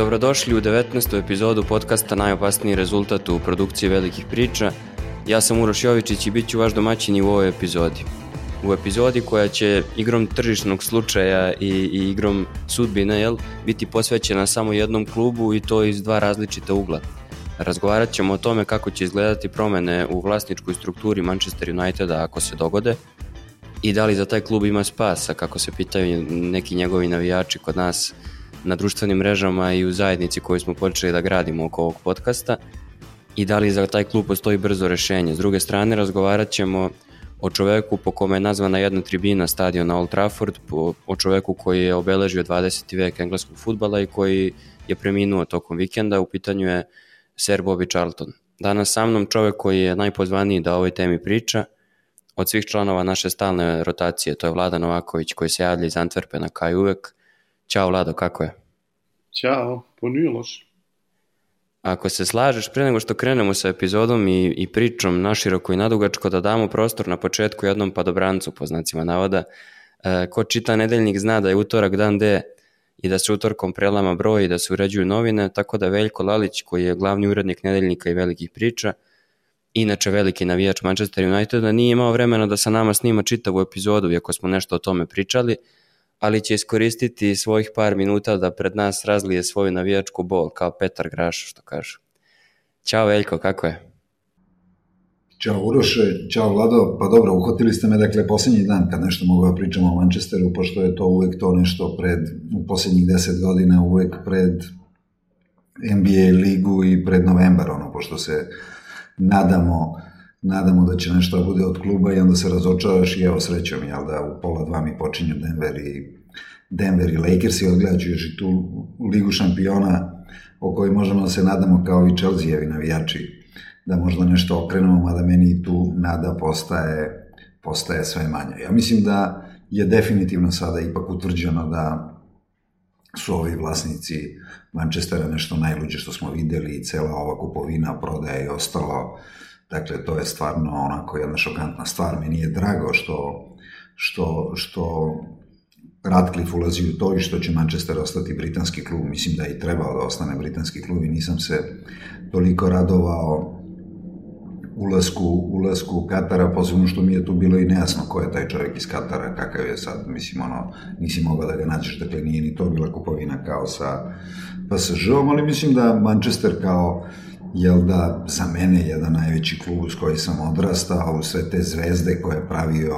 Dobrodošli u 19. epizodu podcasta Najopasniji rezultat u produkciji velikih priča. Ja sam Uroš Jovičić i bit ću vaš domaćin i u ovoj epizodi. U epizodi koja će igrom tržišnog slučaja i, i igrom sudbine jel, biti posvećena samo jednom klubu i to iz dva različita ugla. Razgovarat ćemo o tome kako će izgledati promene u vlasničkoj strukturi Manchester Uniteda ako se dogode i da li za taj klub ima spasa, kako se pitaju neki njegovi navijači kod nas na društvenim mrežama i u zajednici koju smo počeli da gradimo oko ovog podcasta i da li za taj klub postoji brzo rešenje. S druge strane, razgovarat ćemo o čoveku po kome je nazvana jedna tribina stadiona Old Trafford, o čoveku koji je obeležio 20. vek engleskog futbala i koji je preminuo tokom vikenda. U pitanju je Sir Bobby Charlton. Danas sa mnom čovek koji je najpozvaniji da o ovoj temi priča, od svih članova naše stalne rotacije, to je Vlada Novaković koji se javlja iz Antwerpena kao i uvek. Ćao Vlado, kako je? Ćao, pa nije loš. Ako se slažeš, pre nego što krenemo sa epizodom i, i pričom naširoko i nadugačko, da damo prostor na početku jednom padobrancu, po znacima navoda, e, ko čita nedeljnik zna da je utorak dan D i da se utorkom prelama broj i da se uređuju novine, tako da Veljko Lalić, koji je glavni urednik nedeljnika i velikih priča, inače veliki navijač Manchester Uniteda, nije imao vremena da sa nama snima čitavu epizodu, iako smo nešto o tome pričali, ali će iskoristiti svojih par minuta da pred nas razlije svoju navijačku bol, kao Petar Graš, što kažu. Ćao Veljko, kako je? Ćao Uroše, ćao Vlado, pa dobro, uhvatili ste me, dakle, poslednji dan kad nešto mogu da pričam o Manchesteru, pošto je to uvek to nešto pred, u poslednjih deset godina, uvek pred NBA ligu i pred novembar, ono, pošto se nadamo nadamo da će nešto da bude od kluba i onda se razočaraš i evo srećom, jel da u pola dva mi počinju Denver i Denver i Lakers i odgledat još i tu ligu šampiona o kojoj možemo da se nadamo kao i Chelsea-evi navijači da možda nešto okrenemo, mada meni tu nada postaje, postaje sve manja. Ja mislim da je definitivno sada ipak utvrđeno da su ovi vlasnici Manchestera nešto najluđe što smo videli i cela ova kupovina, prodaja i ostalo Dakle, to je stvarno onako jedna šokantna stvar. Meni je drago što, što, što Radcliffe ulazi u to i što će Manchester ostati britanski klub. Mislim da je i trebao da ostane britanski klub i nisam se toliko radovao ulasku, ulasku Katara, posebno što mi je tu bilo i nejasno ko je taj čovjek iz Katara, kakav je sad, mislim, ono, nisi mogao da ga nađeš, dakle nije ni to bila kupovina kao sa PSG-om, ali mislim da Manchester kao jel da za mene jedan najveći klub s koji sam odrastao, u sve te zvezde koje je pravio,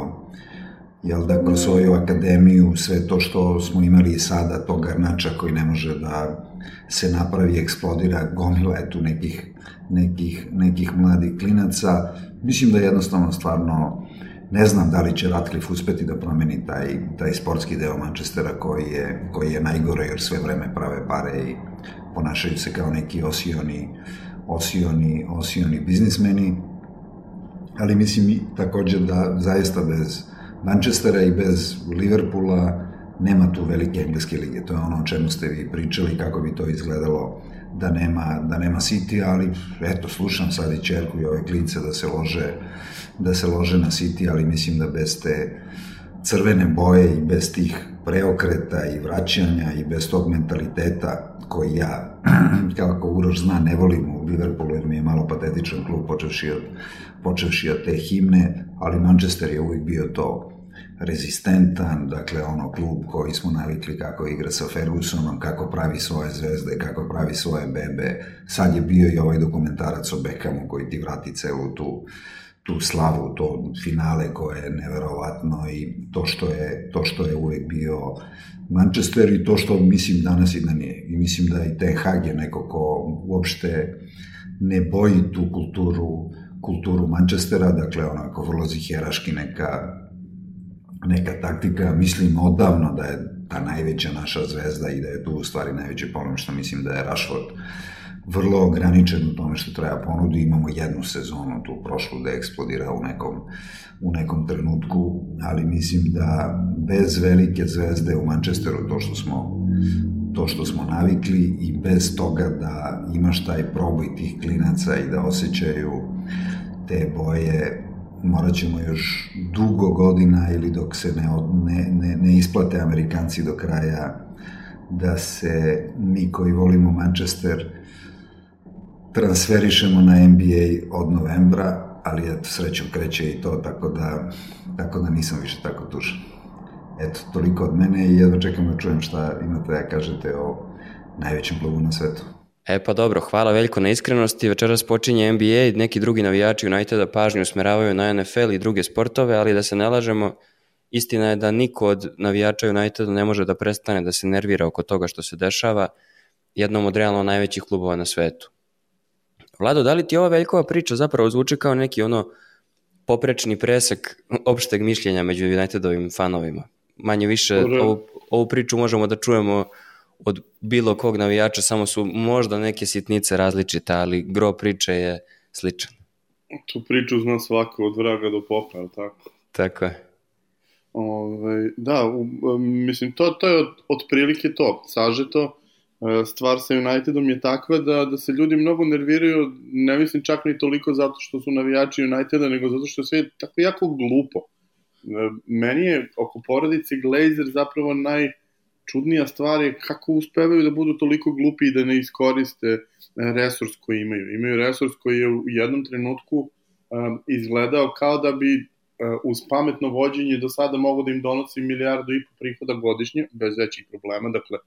jel da kroz svoju akademiju, sve to što smo imali i sada, to garnača koji ne može da se napravi, eksplodira, gomila je tu nekih, nekih, nekih mladih klinaca. Mislim da jednostavno stvarno ne znam da li će Ratcliffe uspeti da promeni taj, taj sportski deo Manchestera koji je, koji je najgore jer sve vreme prave pare i ponašaju se kao neki osioni osioni, osioni biznismeni, ali mislim takođe da zaista bez Manchestera i bez Liverpoola nema tu velike engleske lige. To je ono o čemu ste vi pričali, kako bi to izgledalo da nema, da nema City, ali eto, slušam sad i čerku i ove klince da se lože, da se lože na City, ali mislim da bez te crvene boje i bez tih preokreta i vraćanja i bez tog mentaliteta koji ja, kako Uroš zna, ne volim u Liverpoolu jer mi je malo patetičan klub počevši od, počevši od te himne, ali Manchester je uvijek bio to rezistentan, dakle ono klub koji smo navikli kako igra sa Fergusonom, kako pravi svoje zvezde, kako pravi svoje bebe. Sad je bio i ovaj dokumentarac o Beckhamu koji ti vrati celu tu tu slavu, to finale koje je neverovatno i to što je, to što je uvek bio Manchester i to što mislim danas i da nije. I mislim da i Ten Hag je neko ko uopšte ne boji tu kulturu, kulturu Manchestera, dakle onako vrlo ziheraški neka, neka taktika, mislim odavno da je ta najveća naša zvezda i da je tu u stvari najveći problem što mislim da je Rashford vrlo ograničen u tome što treba ponudi. Imamo jednu sezonu tu prošlu da eksplodira u nekom, u nekom trenutku, ali mislim da bez velike zvezde u Manchesteru, to što smo to što smo navikli i bez toga da imaš taj proboj tih klinaca i da osjećaju te boje morat ćemo još dugo godina ili dok se ne, ne, ne, ne isplate Amerikanci do kraja da se mi koji volimo Manchester transferišemo na NBA od novembra, ali eto, srećom kreće i to, tako da, tako da nisam više tako tužan. Eto, toliko od mene i jedva čekam da čujem šta imate da kažete o najvećem klubu na svetu. E pa dobro, hvala veliko na iskrenosti. Večeras počinje NBA i neki drugi navijači Uniteda pažnju usmeravaju na NFL i druge sportove, ali da se ne lažemo, istina je da niko od navijača Uniteda ne može da prestane da se nervira oko toga što se dešava jednom od realno najvećih klubova na svetu. Vlado, da li ti ova veljkova priča zapravo zvuči kao neki ono poprečni presak opšteg mišljenja među Unitedovim fanovima? Manje više ovu, ovu priču možemo da čujemo od bilo kog navijača, samo su možda neke sitnice različite, ali gro priče je sličan. Tu priču zna svako od vraga do popa, je tako? Tako je. Ove, da, u, mislim, to, to je od, otprilike to, sažeto. E, stvar sa Unitedom je takva da, da se ljudi mnogo nerviraju, ne mislim čak ni toliko zato što su navijači Uniteda, nego zato što je sve tako jako glupo. E, meni je oko porodice Glazer zapravo naj, čudnija stvar je kako uspevaju da budu toliko glupi i da ne iskoriste e, resurs koji imaju. Imaju resurs koji je u jednom trenutku izgledao kao da bi uz pametno vođenje do sada mogo da im donosi milijardu i po prihoda godišnje, bez većih problema, dakle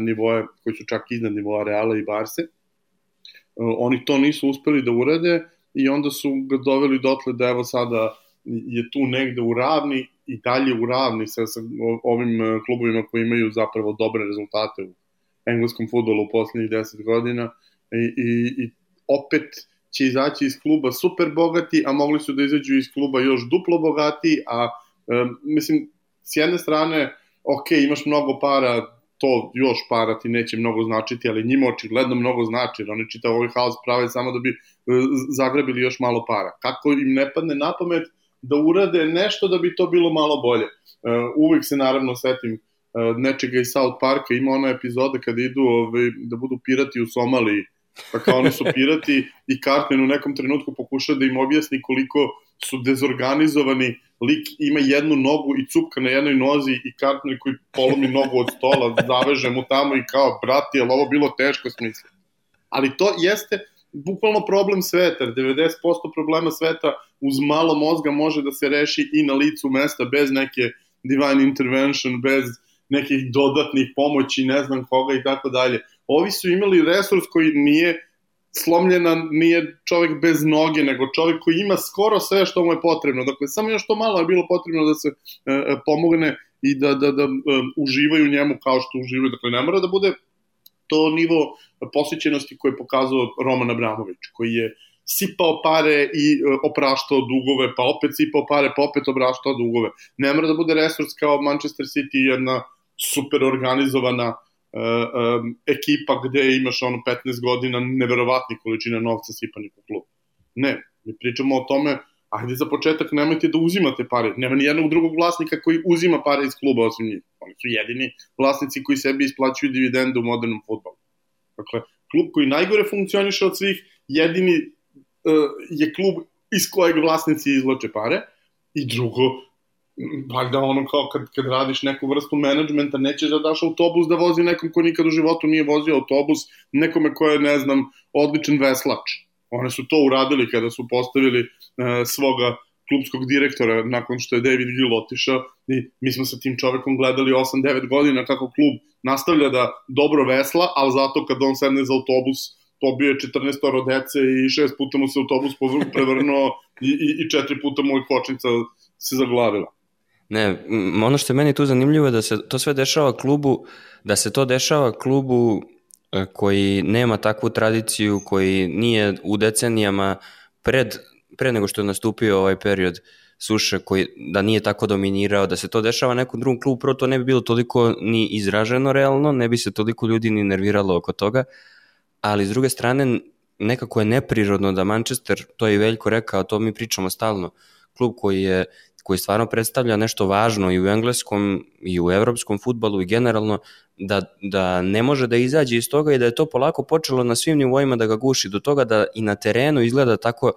nivoje koji su čak iznad nivoa Reala i Barse. Uh, oni to nisu uspeli da urade i onda su ga doveli dotle da evo sada je tu negde u ravni i dalje u ravni sa, sa ovim e, klubovima koji imaju zapravo dobre rezultate u engleskom futbolu u poslednjih 10 godina i, i, i opet će izaći iz kluba super bogati, a mogli su da izađu iz kluba još duplo bogati, a e, mislim, s jedne strane, ok, imaš mnogo para, to još para ti neće mnogo značiti, ali njima očigledno mnogo znači, jer oni čitav ovaj haos prave samo da bi e, zagrebili još malo para. Kako im ne padne na pamet da urade nešto da bi to bilo malo bolje. Uh, uvek se naravno setim uh, nečega iz South Parka, ima ona epizoda kada idu ovaj, da budu pirati u Somaliji, pa kao oni su pirati i Cartman u nekom trenutku pokuša da im objasni koliko su dezorganizovani, lik ima jednu nogu i cupka na jednoj nozi i Cartman koji polomi nogu od stola, zaveže mu tamo i kao, brati, je ovo bilo teško smisla. Ali to jeste bukvalno problem sveta, 90% problema sveta uz malo mozga može da se reši i na licu mesta bez neke divine intervention, bez nekih dodatnih pomoći, ne znam koga i tako dalje. Ovi su imali resurs koji nije slomljena, nije čovek bez noge, nego čovek koji ima skoro sve što mu je potrebno. Dakle, samo još to malo je bilo potrebno da se e, e pomogne i da, da, da e, uživaju njemu kao što uživaju. Dakle, ne mora da bude to nivo posvećenosti koje je pokazao Roman Abramović, koji je sipao pare i e, opraštao dugove, pa opet sipao pare, pa opet opraštao dugove. Ne mora da bude resurs kao Manchester City, jedna super organizovana ekipa gde imaš ono 15 godina neverovatnih količina novca sipanih u klub. Ne, mi pričamo o tome, ajde za početak nemojte da uzimate pare. Nema ni jednog drugog vlasnika koji uzima pare iz kluba osim njih. Oni su jedini vlasnici koji sebi isplaćuju dividendu u modernom futbolu. Dakle, klub koji najgore funkcioniše od svih, jedini uh, je klub iz kojeg vlasnici izloče pare i drugo, valjda ono kao kad, kad radiš neku vrstu menadžmenta, nećeš da daš autobus da vozi nekom ko nikad u životu nije vozio autobus, nekome ko je, ne znam, odličan veslač. One su to uradili kada su postavili uh, svoga klubskog direktora nakon što je David Gill otišao i mi smo sa tim čovekom gledali 8-9 godina kako klub nastavlja da dobro vesla, ali zato kad on sedne za autobus pobio je 14 oro dece i šest puta mu se autobus prevrnuo i, i, i četiri puta mu je kočnica se zaglavila. Ne, ono što je meni tu zanimljivo je da se to sve dešava klubu, da se to dešava klubu e, koji nema takvu tradiciju, koji nije u decenijama pred, pre nego što je nastupio ovaj period suše koji da nije tako dominirao, da se to dešava nekom drugom klubu, prvo to ne bi bilo toliko ni izraženo realno, ne bi se toliko ljudi ni nerviralo oko toga, ali s druge strane nekako je neprirodno da Manchester, to je i Veljko rekao, to mi pričamo stalno, klub koji je koji stvarno predstavlja nešto važno i u engleskom i u evropskom futbalu i generalno da, da ne može da izađe iz toga i da je to polako počelo na svim nivoima da ga guši do toga da i na terenu izgleda tako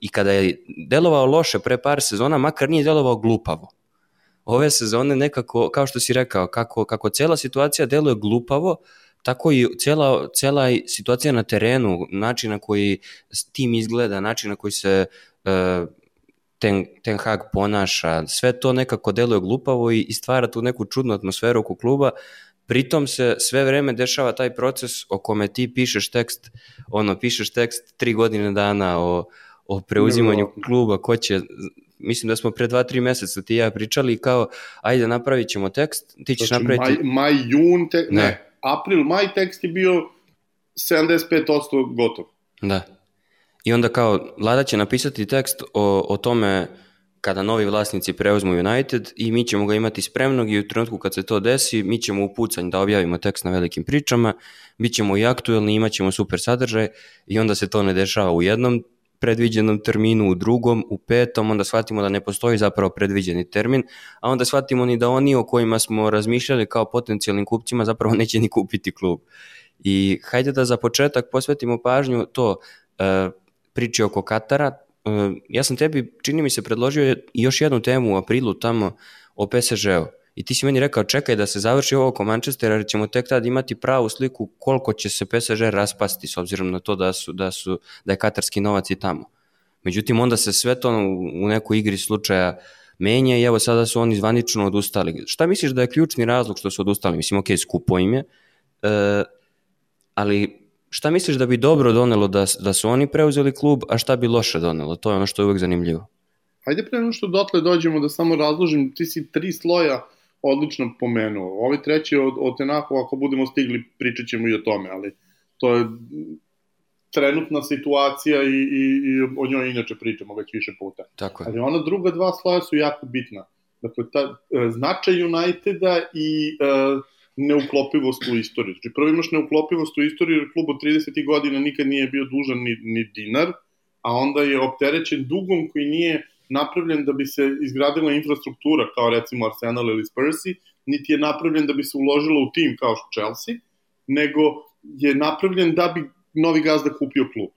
i kada je delovao loše pre par sezona, makar nije delovao glupavo. ove sezone nekako, kao što si rekao, kako, kako cela situacija deluje glupavo, tako i cela, cela situacija na terenu, način na koji tim izgleda, način na koji se uh, Ten, Ten Hag ponaša, sve to nekako deluje glupavo i, i stvara tu neku čudnu atmosferu oko kluba, pritom se sve vreme dešava taj proces o kome ti pišeš tekst, ono, pišeš tekst tri godine dana o, o preuzimanju kluba, ko će, mislim da smo pre dva, tri meseca ti ja pričali kao, ajde napravit ćemo tekst, ti ćeš znači, napraviti... Maj, maj jun, te, ne. ne, april, maj tekst je bio 75% gotov. Da. I onda kao, Lada će napisati tekst o, o tome kada novi vlasnici preuzmu United i mi ćemo ga imati spremnog i u trenutku kad se to desi, mi ćemo u pucanj da objavimo tekst na velikim pričama, bit ćemo i aktuelni, imat ćemo super sadržaj i onda se to ne dešava u jednom predviđenom terminu, u drugom, u petom, onda shvatimo da ne postoji zapravo predviđeni termin, a onda shvatimo ni da oni o kojima smo razmišljali kao potencijalnim kupcima zapravo neće ni kupiti klub. I hajde da za početak posvetimo pažnju to, e, priči oko Katara, e, ja sam tebi, čini mi se, predložio još jednu temu u aprilu tamo o PSG-u i ti si meni rekao čekaj da se završi ovo oko Manchestera jer ćemo tek tad imati pravu sliku koliko će se PSG raspasti s obzirom na to da, su, da, su, da je katarski novac i tamo. Međutim, onda se sve to u nekoj igri slučaja menja i evo sada su oni zvanično odustali. Šta misliš da je ključni razlog što su odustali? Mislim, ok, skupo im je, e, ali šta misliš da bi dobro donelo da, da su oni preuzeli klub, a šta bi loše donelo? To je ono što je uvek zanimljivo. Hajde pre što dotle dođemo da samo razložim, ti si tri sloja odlično pomenuo. Ovi treći od, od Tenahu, ako budemo stigli, pričat ćemo i o tome, ali to je trenutna situacija i, i, i o njoj inače pričamo već više puta. Tako je. Ali ona druga dva sloja su jako bitna. Dakle, ta, e, značaj Uniteda i e, neuklopivost u istoriju. Znači, prvo imaš neuklopivost u istoriju, jer klub od 30. godina nikad nije bio dužan ni, ni dinar, a onda je opterećen dugom koji nije napravljen da bi se izgradila infrastruktura kao recimo Arsenal ili Spursi, niti je napravljen da bi se uložilo u tim kao što Chelsea, nego je napravljen da bi novi gazda kupio klub.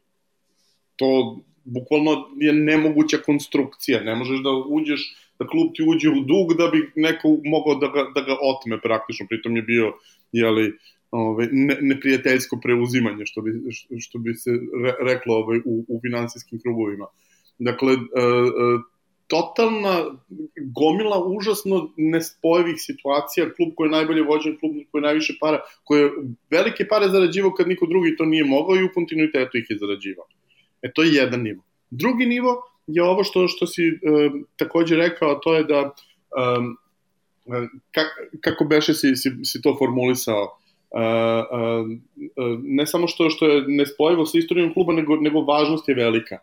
To bukvalno je nemoguća konstrukcija, ne možeš da uđeš, da klub ti uđe u dug da bi neko mogao da ga, da ga otme praktično, pritom je bio, jeli, ove, ne, neprijateljsko preuzimanje, što bi, što bi se re, reklo ove, u, u finansijskim krugovima. Dakle, e, e, totalna gomila užasno nespojevih situacija, klub koji je najbolje vođen, klub koji je najviše para, koji je velike pare zarađivao kad niko drugi to nije mogao i u kontinuitetu ih je zarađivao. E, to je jedan nivo. Drugi nivo je ovo što, što si e, takođe rekao, to je da e, kak, kako beše si, si, si to formulisao, Uh, uh, ne samo što što je nespojivo sa istorijom kluba, nego, nego važnost je velika.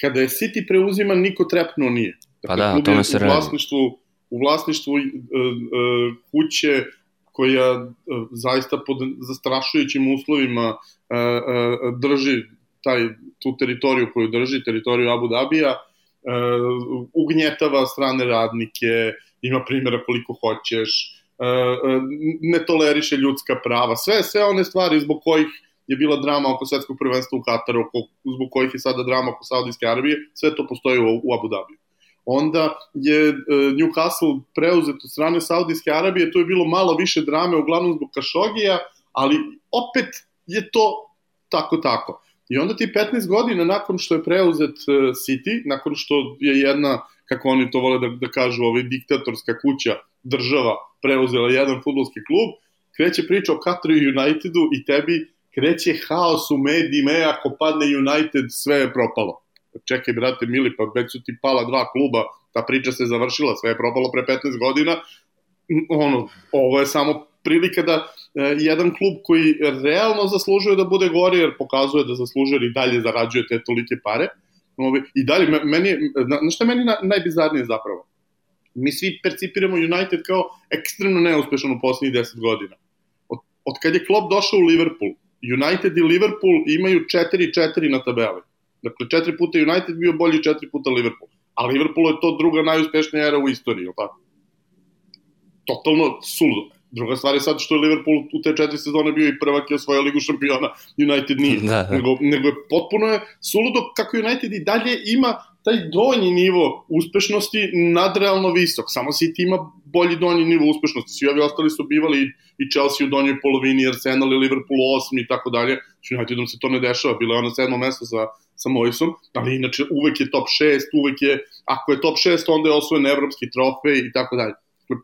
Kada je City preuziman, niko trepnuo nije. Dakle, pa da, tome se u vlasništvu, u vlasništvu uh, uh, kuće koja uh, zaista pod zastrašujućim uslovima uh, uh, drži taj, tu teritoriju koju drži, teritoriju Abu Dabija, uh, ugnjetava strane radnike, ima primjera koliko hoćeš, uh, ne toleriše ljudska prava, sve, sve one stvari zbog kojih je bila drama oko svetskog prvenstva u Kataru, oko, zbog kojih je sada drama oko Saudijske Arabije, sve to postoji u, u Abu Dhabi. Onda je e, Newcastle preuzet od strane Saudijske Arabije, to je bilo malo više drame, uglavnom zbog Kašogija, ali opet je to tako tako. I onda ti 15 godina nakon što je preuzet e, City, nakon što je jedna, kako oni to vole da, da kažu, ovaj diktatorska kuća, država preuzela jedan futbolski klub, kreće priča o Kataru i Unitedu i tebi kreće haos u medijima, e, ako padne United, sve je propalo. Čekaj, brate, mili, pa već su ti pala dva kluba, ta priča se završila, sve je propalo pre 15 godina, ono, ovo je samo prilika da e, jedan klub koji realno zaslužuje da bude gori, jer pokazuje da zaslužuje i dalje zarađuje te tolike pare, Ovi, I dalje, meni, na, je meni na, najbizarnije zapravo? Mi svi percipiramo United kao ekstremno neuspešan u poslednjih 10 godina. Od, od kad je Klopp došao u Liverpool, United i Liverpool imaju 4-4 na tabeli. Dakle, četiri puta United bio bolji četiri puta Liverpool. A Liverpool je to druga najuspešnija era u istoriji, ili tako? Totalno suludo. Druga stvar je sad što je Liverpool u te četiri sezone bio i prvak je osvojio ligu šampiona, United nije. Da, da. Nego, nego je potpuno je suludo kako United i dalje ima taj donji nivo uspešnosti nadrealno visok, samo City ima bolji donji nivo uspešnosti, svi ovi ostali su bivali i Chelsea u donjoj polovini, Arsenal i Liverpool u osmi i tako dalje, Unitedom se to ne dešava, bilo je ono sedmo mesto sa, sa Moisom, ali inače uvek je top 6, uvek je, ako je top 6, onda je osvojen evropski trofej i tako dalje.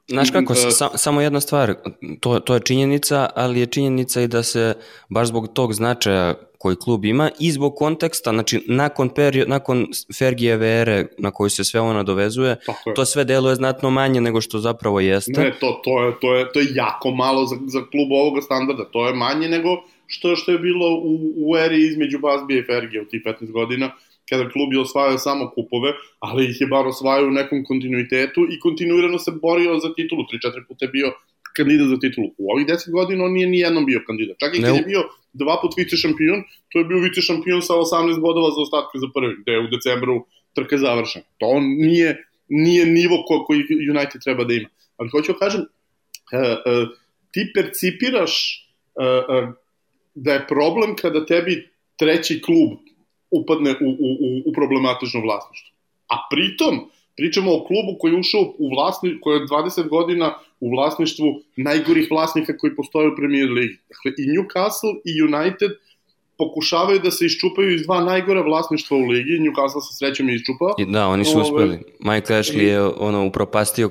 Znaš kako, sa, samo jedna stvar, to, to je činjenica, ali je činjenica i da se, baš zbog tog značaja koji klub ima i zbog konteksta, znači nakon, period, nakon Fergijeve ere na koju se sve ono dovezuje, to sve deluje znatno manje nego što zapravo jeste. Ne, to, to, je, to, je, to je jako malo za, za klub ovoga standarda, to je manje nego što, što je bilo u, u eri između Bazbija i Fergije u tih 15 godina, kada klub je osvajao samo kupove, ali ih je bar osvajao u nekom kontinuitetu i kontinuirano se borio za titulu, 3-4 puta je bio kandidat za titulu. U ovih 10 godina on nije ni jednom bio kandidat. Čak i kad je bio dva put vice šampion, to je bio vice šampion sa 18 bodova za ostatke za prvi, gde je u decembru trka završena. To nije, nije nivo ko, koji United treba da ima. Ali hoću da kažem, uh, uh, ti percipiraš uh, da je problem kada tebi treći klub upadne u, u, u, u problematično vlasništvo. A pritom, pričamo o klubu koji je ušao u vlasni, koji je 20 godina u vlasništvu najgorih vlasnika koji postoje u Premier Ligi. Dakle, i Newcastle i United pokušavaju da se iščupaju iz dva najgora vlasništva u ligi, Newcastle sa srećom je iščupao. I da, oni su uspeli. Mike Ashley je ono upropastio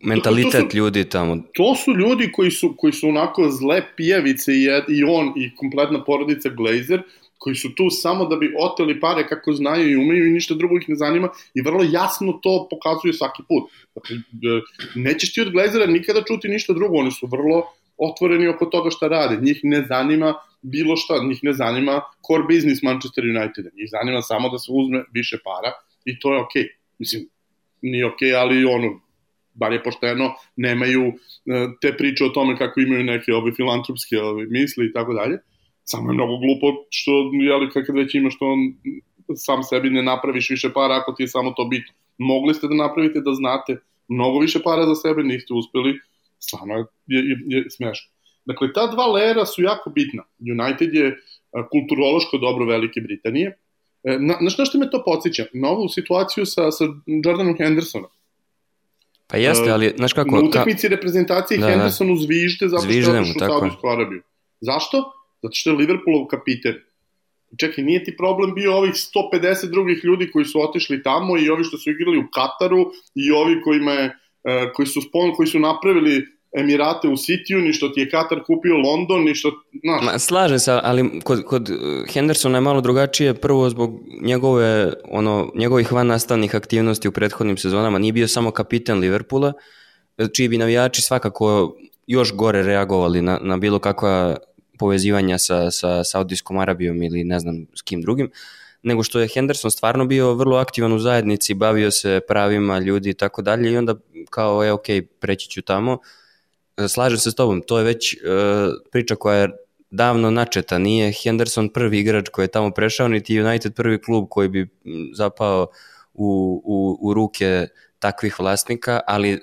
mentalitet to su, ljudi tamo. To su ljudi koji su, koji su onako zle pijavice i, i on i kompletna porodica Glazer, koji su tu samo da bi oteli pare kako znaju i umeju i ništa drugo ih ne zanima i vrlo jasno to pokazuju svaki put. Dakle, e, nećeš ti od Glazera nikada čuti ništa drugo, oni su vrlo otvoreni oko toga šta rade. Njih ne zanima bilo šta, njih ne zanima core business Manchester Uniteda. Njih zanima samo da se uzme više para i to je okej. Okay. Mislim, nije okej, okay, ali ono, bar je pošteno, nemaju e, te priče o tome kako imaju neke ove filantropske ove misli i tako dalje. Samo je mnogo glupo što, jeli, kad već imaš to on sam sebi ne napraviš više para ako ti je samo to bitno. Mogli ste da napravite da znate mnogo više para za sebe, niste uspeli, stvarno je, je, je smešno. Dakle, ta dva lera su jako bitna. United je kulturološko dobro Velike Britanije. E, na, na što me to podsjeća? Na ovu situaciju sa, sa Jordanom Hendersonom. Pa jeste, ali, znaš kako... Na utakmici ka... reprezentacije da, da. Hendersonu zvižde zato što je otišao u Saudijsku Arabiju. Zašto? Zato što je Liverpoolov kapiten. Čekaj, nije ti problem bio ovih 150 drugih ljudi koji su otišli tamo i ovi što su igrali u Kataru i ovi kojima je, uh, koji, su spon, koji su napravili Emirate u Cityu, ni što ti je Katar kupio London, ni što... Znaš. Ma, slaže se, ali kod, kod Hendersona je malo drugačije, prvo zbog njegove, ono, njegovih van nastavnih aktivnosti u prethodnim sezonama. Nije bio samo kapiten Liverpoola, čiji bi navijači svakako još gore reagovali na, na bilo kakva povezivanja sa, sa Saudijskom Arabijom ili ne znam s kim drugim, nego što je Henderson stvarno bio vrlo aktivan u zajednici, bavio se pravima ljudi i tako dalje i onda kao je ok, preći ću tamo. Slažem se s tobom, to je već uh, priča koja je davno načeta, nije Henderson prvi igrač koji je tamo prešao, niti United prvi klub koji bi zapao u, u, u ruke takvih vlasnika, ali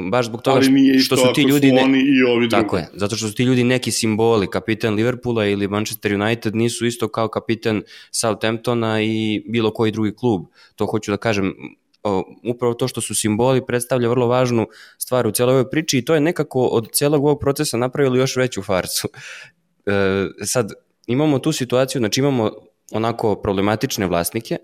baš zbog toga što, što su ti ljudi ne... oni i ovi Tako drugi. je, zato što su ti ljudi neki simboli, kapitan Liverpoola ili Manchester United nisu isto kao kapitan Southamptona i bilo koji drugi klub. To hoću da kažem, upravo to što su simboli predstavlja vrlo važnu stvar u celoj ovoj priči i to je nekako od celog ovog procesa napravilo još veću farsu. E, sad, imamo tu situaciju, znači imamo onako problematične vlasnike,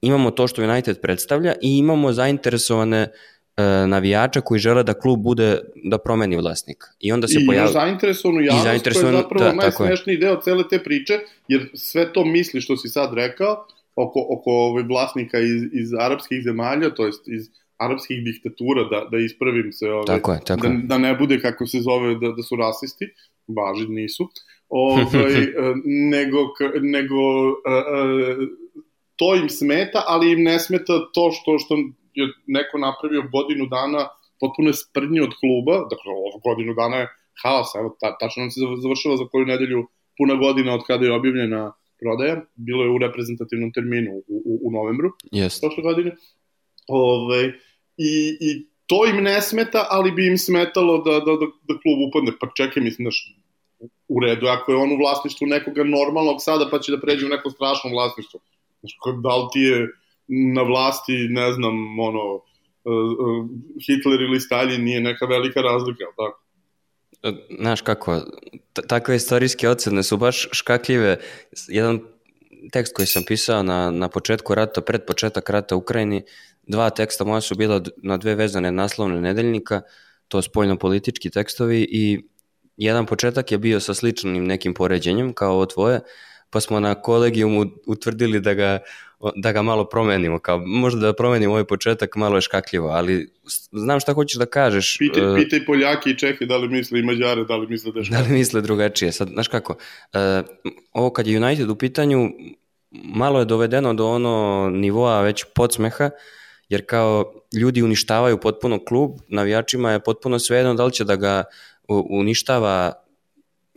imamo to što United predstavlja i imamo zainteresovane uh, navijača koji žele da klub bude, da promeni vlasnika. I onda se pojavlja... I zainteresovanu javnost, zainteresovan, to je zapravo da, najsmešniji deo cele te priče, jer sve to misli što si sad rekao, oko, oko ovaj vlasnika iz, iz arapskih zemalja, to jest iz arapskih diktatura, da, da ispravim se, ovaj, tako je, tako da, da ne bude kako se zove da, da su rasisti, važi nisu, ovaj, e, nego, nego uh, uh, to im smeta, ali im ne smeta to što, što je neko napravio godinu dana potpuno sprnje od kluba, dakle ovo godinu dana je haos, evo, ta, tačno nam se završava za koju nedelju puna godina od kada je objavljena prodaja, bilo je u reprezentativnom terminu u, u, u novembru yes. prošle godine. Ove, i, I to im ne smeta, ali bi im smetalo da, da, da, da klub upadne. Pa čekaj, mislim da u redu, ako je on u vlasništvu nekoga normalnog sada, pa će da pređe u neko strašno vlasništvo. Znači, da li ti je na vlasti, ne znam, ono, Hitler ili Stalin nije neka velika razlika, tako? Znaš kako, takve istorijske ocene su baš škakljive. Jedan tekst koji sam pisao na, na početku rata, pred početak rata u Ukrajini, dva teksta moja su bila na dve vezane naslovne nedeljnika, to spoljno-politički tekstovi i jedan početak je bio sa sličnim nekim poređenjem kao ovo tvoje, pa smo na kolegijumu utvrdili da ga, da ga malo promenimo, kao možda da promenimo ovaj početak, malo je škakljivo, ali znam šta hoćeš da kažeš. Pitaj, uh, pitaj Poljaki i Čehe da li misle i Mađare, da li misle da je Da li misle drugačije, sad, znaš kako, uh, ovo kad je United u pitanju, malo je dovedeno do ono nivoa već podsmeha, jer kao ljudi uništavaju potpuno klub, navijačima je potpuno svejedno da li će da ga uništava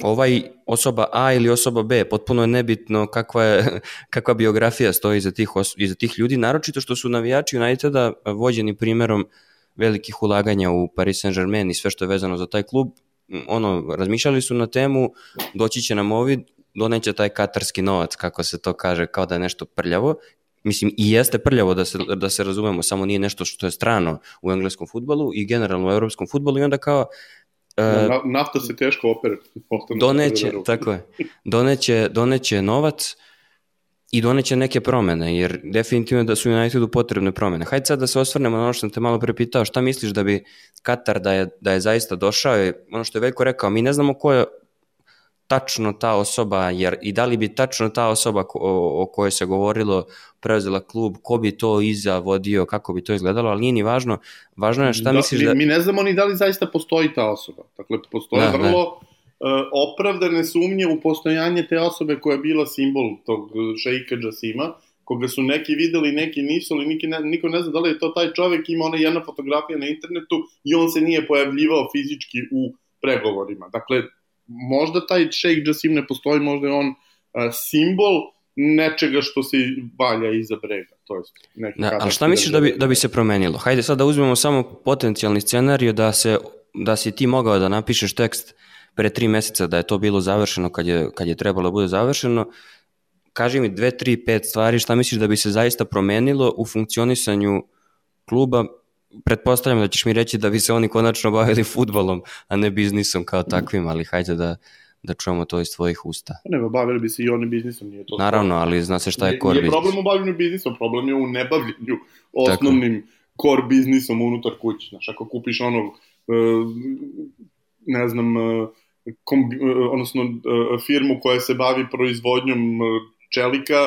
ovaj osoba A ili osoba B, potpuno je nebitno kakva, je, kakva biografija stoji iza tih, iza tih ljudi, naročito što su navijači Uniteda vođeni primerom velikih ulaganja u Paris Saint-Germain i sve što je vezano za taj klub, ono, razmišljali su na temu, doći će nam ovi, doneće taj katarski novac, kako se to kaže, kao da je nešto prljavo, mislim i jeste prljavo da se, da se razumemo, samo nije nešto što je strano u engleskom futbolu i generalno u evropskom futbolu i onda kao Na, nafta se teško opere. Doneće, tako je. Doneće, doneće novac i doneće neke promene, jer definitivno da su Unitedu potrebne promene. Hajde sad da se osvrnemo na ono što sam te malo prepitao, šta misliš da bi Katar da je, da je zaista došao, ono što je Veljko rekao, mi ne znamo ko je tačno ta osoba, jer i da li bi tačno ta osoba o, o kojoj se govorilo preuzela klub, ko bi to iza vodio, kako bi to izgledalo, ali nije ni važno. Važno je šta da, misliš da... Mi ne znamo ni da li zaista postoji ta osoba. Dakle, postoje da, vrlo uh, opravdane sumnje u postojanje te osobe koja je bila simbol tog šeika Džasima, koga su neki videli, neki nisu, ali niko ne, niko ne zna da li je to taj čovek, ima ona jedna fotografija na internetu i on se nije pojavljivao fizički u pregovorima. Dakle, možda taj šejk Džasim ne postoji, možda je on uh, simbol nečega što se valja iza brega. To je neki da, ali šta misliš da bi, da bi se promenilo? Hajde sad da uzmemo samo potencijalni scenariju da, se, da si ti mogao da napišeš tekst pre tri meseca da je to bilo završeno kad je, kad je trebalo da bude završeno, kaži mi dve, tri, pet stvari šta misliš da bi se zaista promenilo u funkcionisanju kluba pretpostavljam da ćeš mi reći da bi se oni konačno bavili futbolom, a ne biznisom kao takvim, ali hajde da, da čujemo to iz tvojih usta. Pa ne, bavili bi se i oni biznisom, nije to. Naravno, ali zna se šta je core biznis. Nije problem u bavljenju biznisom, problem je u nebavljenju osnovnim Tako. core biznisom unutar kuće. Znaš, ako kupiš ono, e, ne znam, e, kombi, e, odnosno firmu koja se bavi proizvodnjom čelika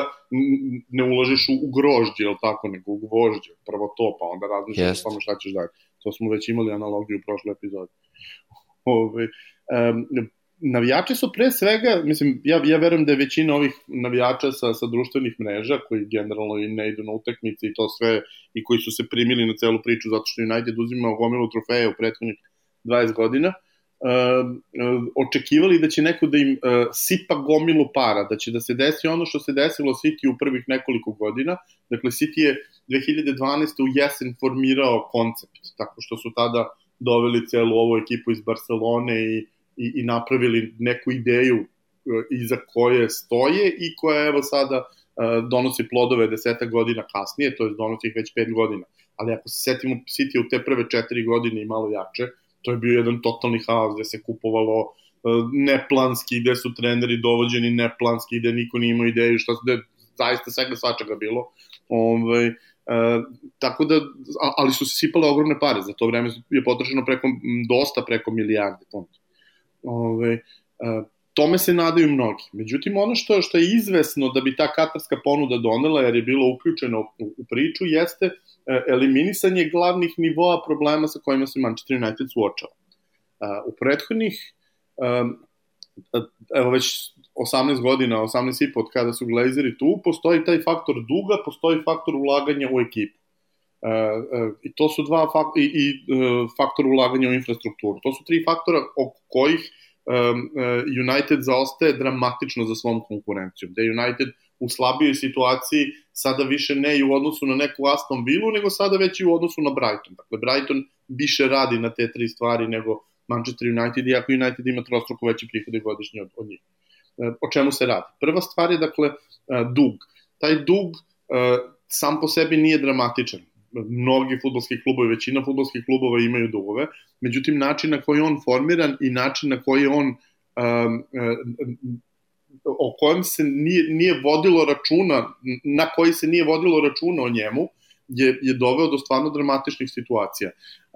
ne ulažeš u, grožđe, jel tako, nego u gvožđe. Prvo to, pa onda razmišljaš yes. o tome šta ćeš dalje. To smo već imali analogiju u prošloj epizodi. Ove, um, navijači su pre svega, mislim, ja, ja verujem da je većina ovih navijača sa, sa društvenih mreža, koji generalno i ne idu na utakmice i to sve, i koji su se primili na celu priču zato što United uzimao gomilu trofeja u prethodnih 20 godina, očekivali da će neko da im uh, sipa gomilu para, da će da se desi ono što se desilo City u prvih nekoliko godina. Dakle, City je 2012. u jesen formirao koncept, tako što su tada doveli celu ovu ekipu iz Barcelone i, i, i napravili neku ideju uh, iza koje stoje i koja evo sada donosi plodove deseta godina kasnije, to je donosi ih već pet godina. Ali ako se setimo City u te prve četiri godine i malo jače, to je bio jedan totalni haos gde se kupovalo e, neplanski, gde su treneri dovođeni neplanski, gde niko nije imao ideju šta gde zaista svega svačega bilo. Ove, ovaj, E, tako da, ali su se sipale ogromne pare, za to vreme je potrošeno preko, dosta preko milijarde funta. Ove, e, tome se nadaju mnogi. Međutim, ono što, što je izvesno da bi ta katarska ponuda donela, jer je bilo uključeno u, u priču, jeste E, eliminisanje glavnih nivoa problema sa kojima se Manchester United suočava. E, u prethodnih, e, evo već 18 godina, 18 i po od kada su Glazeri tu, postoji taj faktor duga, postoji faktor ulaganja u ekipu. I to su dva fak i, i faktor ulaganja u infrastrukturu. To su tri faktora oko kojih United zaostaje dramatično za svom konkurencijom. Da United u slabijoj situaciji sada više ne i u odnosu na neku Aston Villa, nego sada već i u odnosu na Brighton. Dakle, Brighton više radi na te tri stvari nego Manchester United, iako United ima trostruko veće prihode godišnje od, od njih. O čemu se radi? Prva stvar je, dakle, e, dug. Taj dug e, sam po sebi nije dramatičan. Mnogi futbolski klubovi, većina futbolskih klubova imaju dugove, međutim način na koji on formiran i način na koji on um, o kojem se nije, nije vodilo računa, na koji se nije vodilo računa o njemu, je, je doveo do stvarno dramatičnih situacija.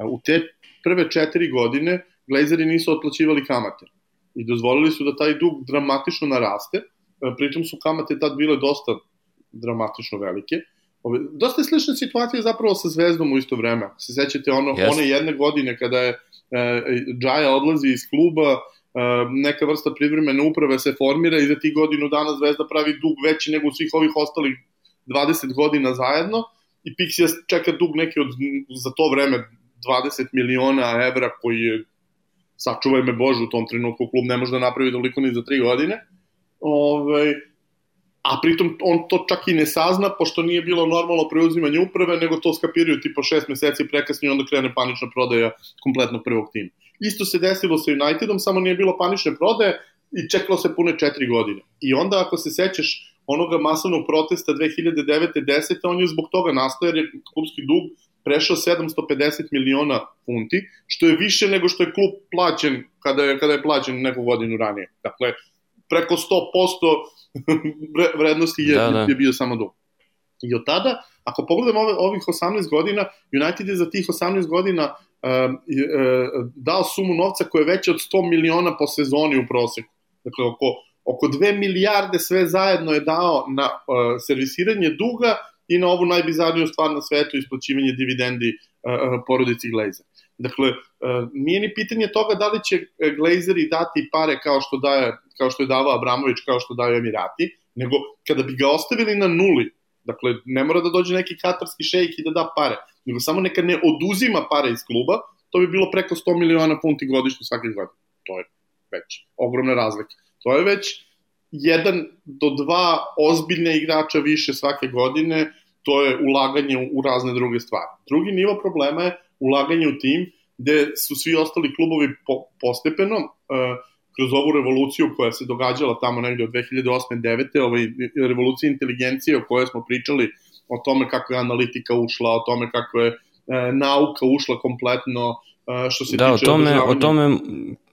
U te prve četiri godine Glazeri nisu otplaćivali kamate i dozvolili su da taj dug dramatično naraste, pritom su kamate tad bile dosta dramatično velike. Ove, dosta je slična situacija zapravo sa Zvezdom u isto vreme. Ako se sećate ono, yes. one jedne godine kada je e, Džaja odlazi iz kluba, e, neka vrsta privremene uprave se formira i za ti godinu dana Zvezda pravi dug veći nego u svih ovih ostalih 20 godina zajedno i Pixija čeka dug neki od, za to vreme 20 miliona evra koji je sačuvaj me Bože, u tom trenutku klub ne može da napravi toliko ni za tri godine. Ove, ovaj, a pritom on to čak i ne sazna, pošto nije bilo normalno preuzimanje uprave, nego to skapiraju tipa šest meseci prekasnije onda krene panična prodaja kompletnog prvog tima. Isto se desilo sa Unitedom, samo nije bilo panične prodaje i čekalo se pune četiri godine. I onda ako se sećaš onoga masovnog protesta 2009-10, on je zbog toga nastao jer je klubski dug prešao 750 miliona funti, što je više nego što je klub plaćen kada je, kada je plaćen neku godinu ranije. Dakle, preko 100% vrednosti je, da, da. je bio samo dug. I od tada, ako pogledamo ove, ovih 18 godina, United je za tih 18 godina uh, uh, dao sumu novca koja je veća od 100 miliona po sezoni u proseku. Dakle, oko, oko 2 milijarde sve zajedno je dao na uh, servisiranje duga i na ovu najbizarniju stvar na svetu, isplaćivanje dividendi uh, porodici Glazer. Dakle, uh, nije ni pitanje toga da li će Glazeri dati pare kao što daje kao što je davao Abramović, kao što daju Emirati, nego kada bi ga ostavili na nuli, dakle, ne mora da dođe neki katarski šejk i da da pare, nego samo neka ne oduzima pare iz kluba, to bi bilo preko 100 miliona funti godišnje svake godine. To je već ogromna razlika. To je već jedan do dva ozbiljne igrača više svake godine, to je ulaganje u razne druge stvari. Drugi nivo problema je ulaganje u tim gde su svi ostali klubovi po, postepeno uh, kroz ovu revoluciju koja se događala tamo negde od 2008-2009, ovaj, revolucija inteligencije o kojoj smo pričali, o tome kako je analitika ušla, o tome kako je e, nauka ušla kompletno, e, što se da, tiče o tome, o tome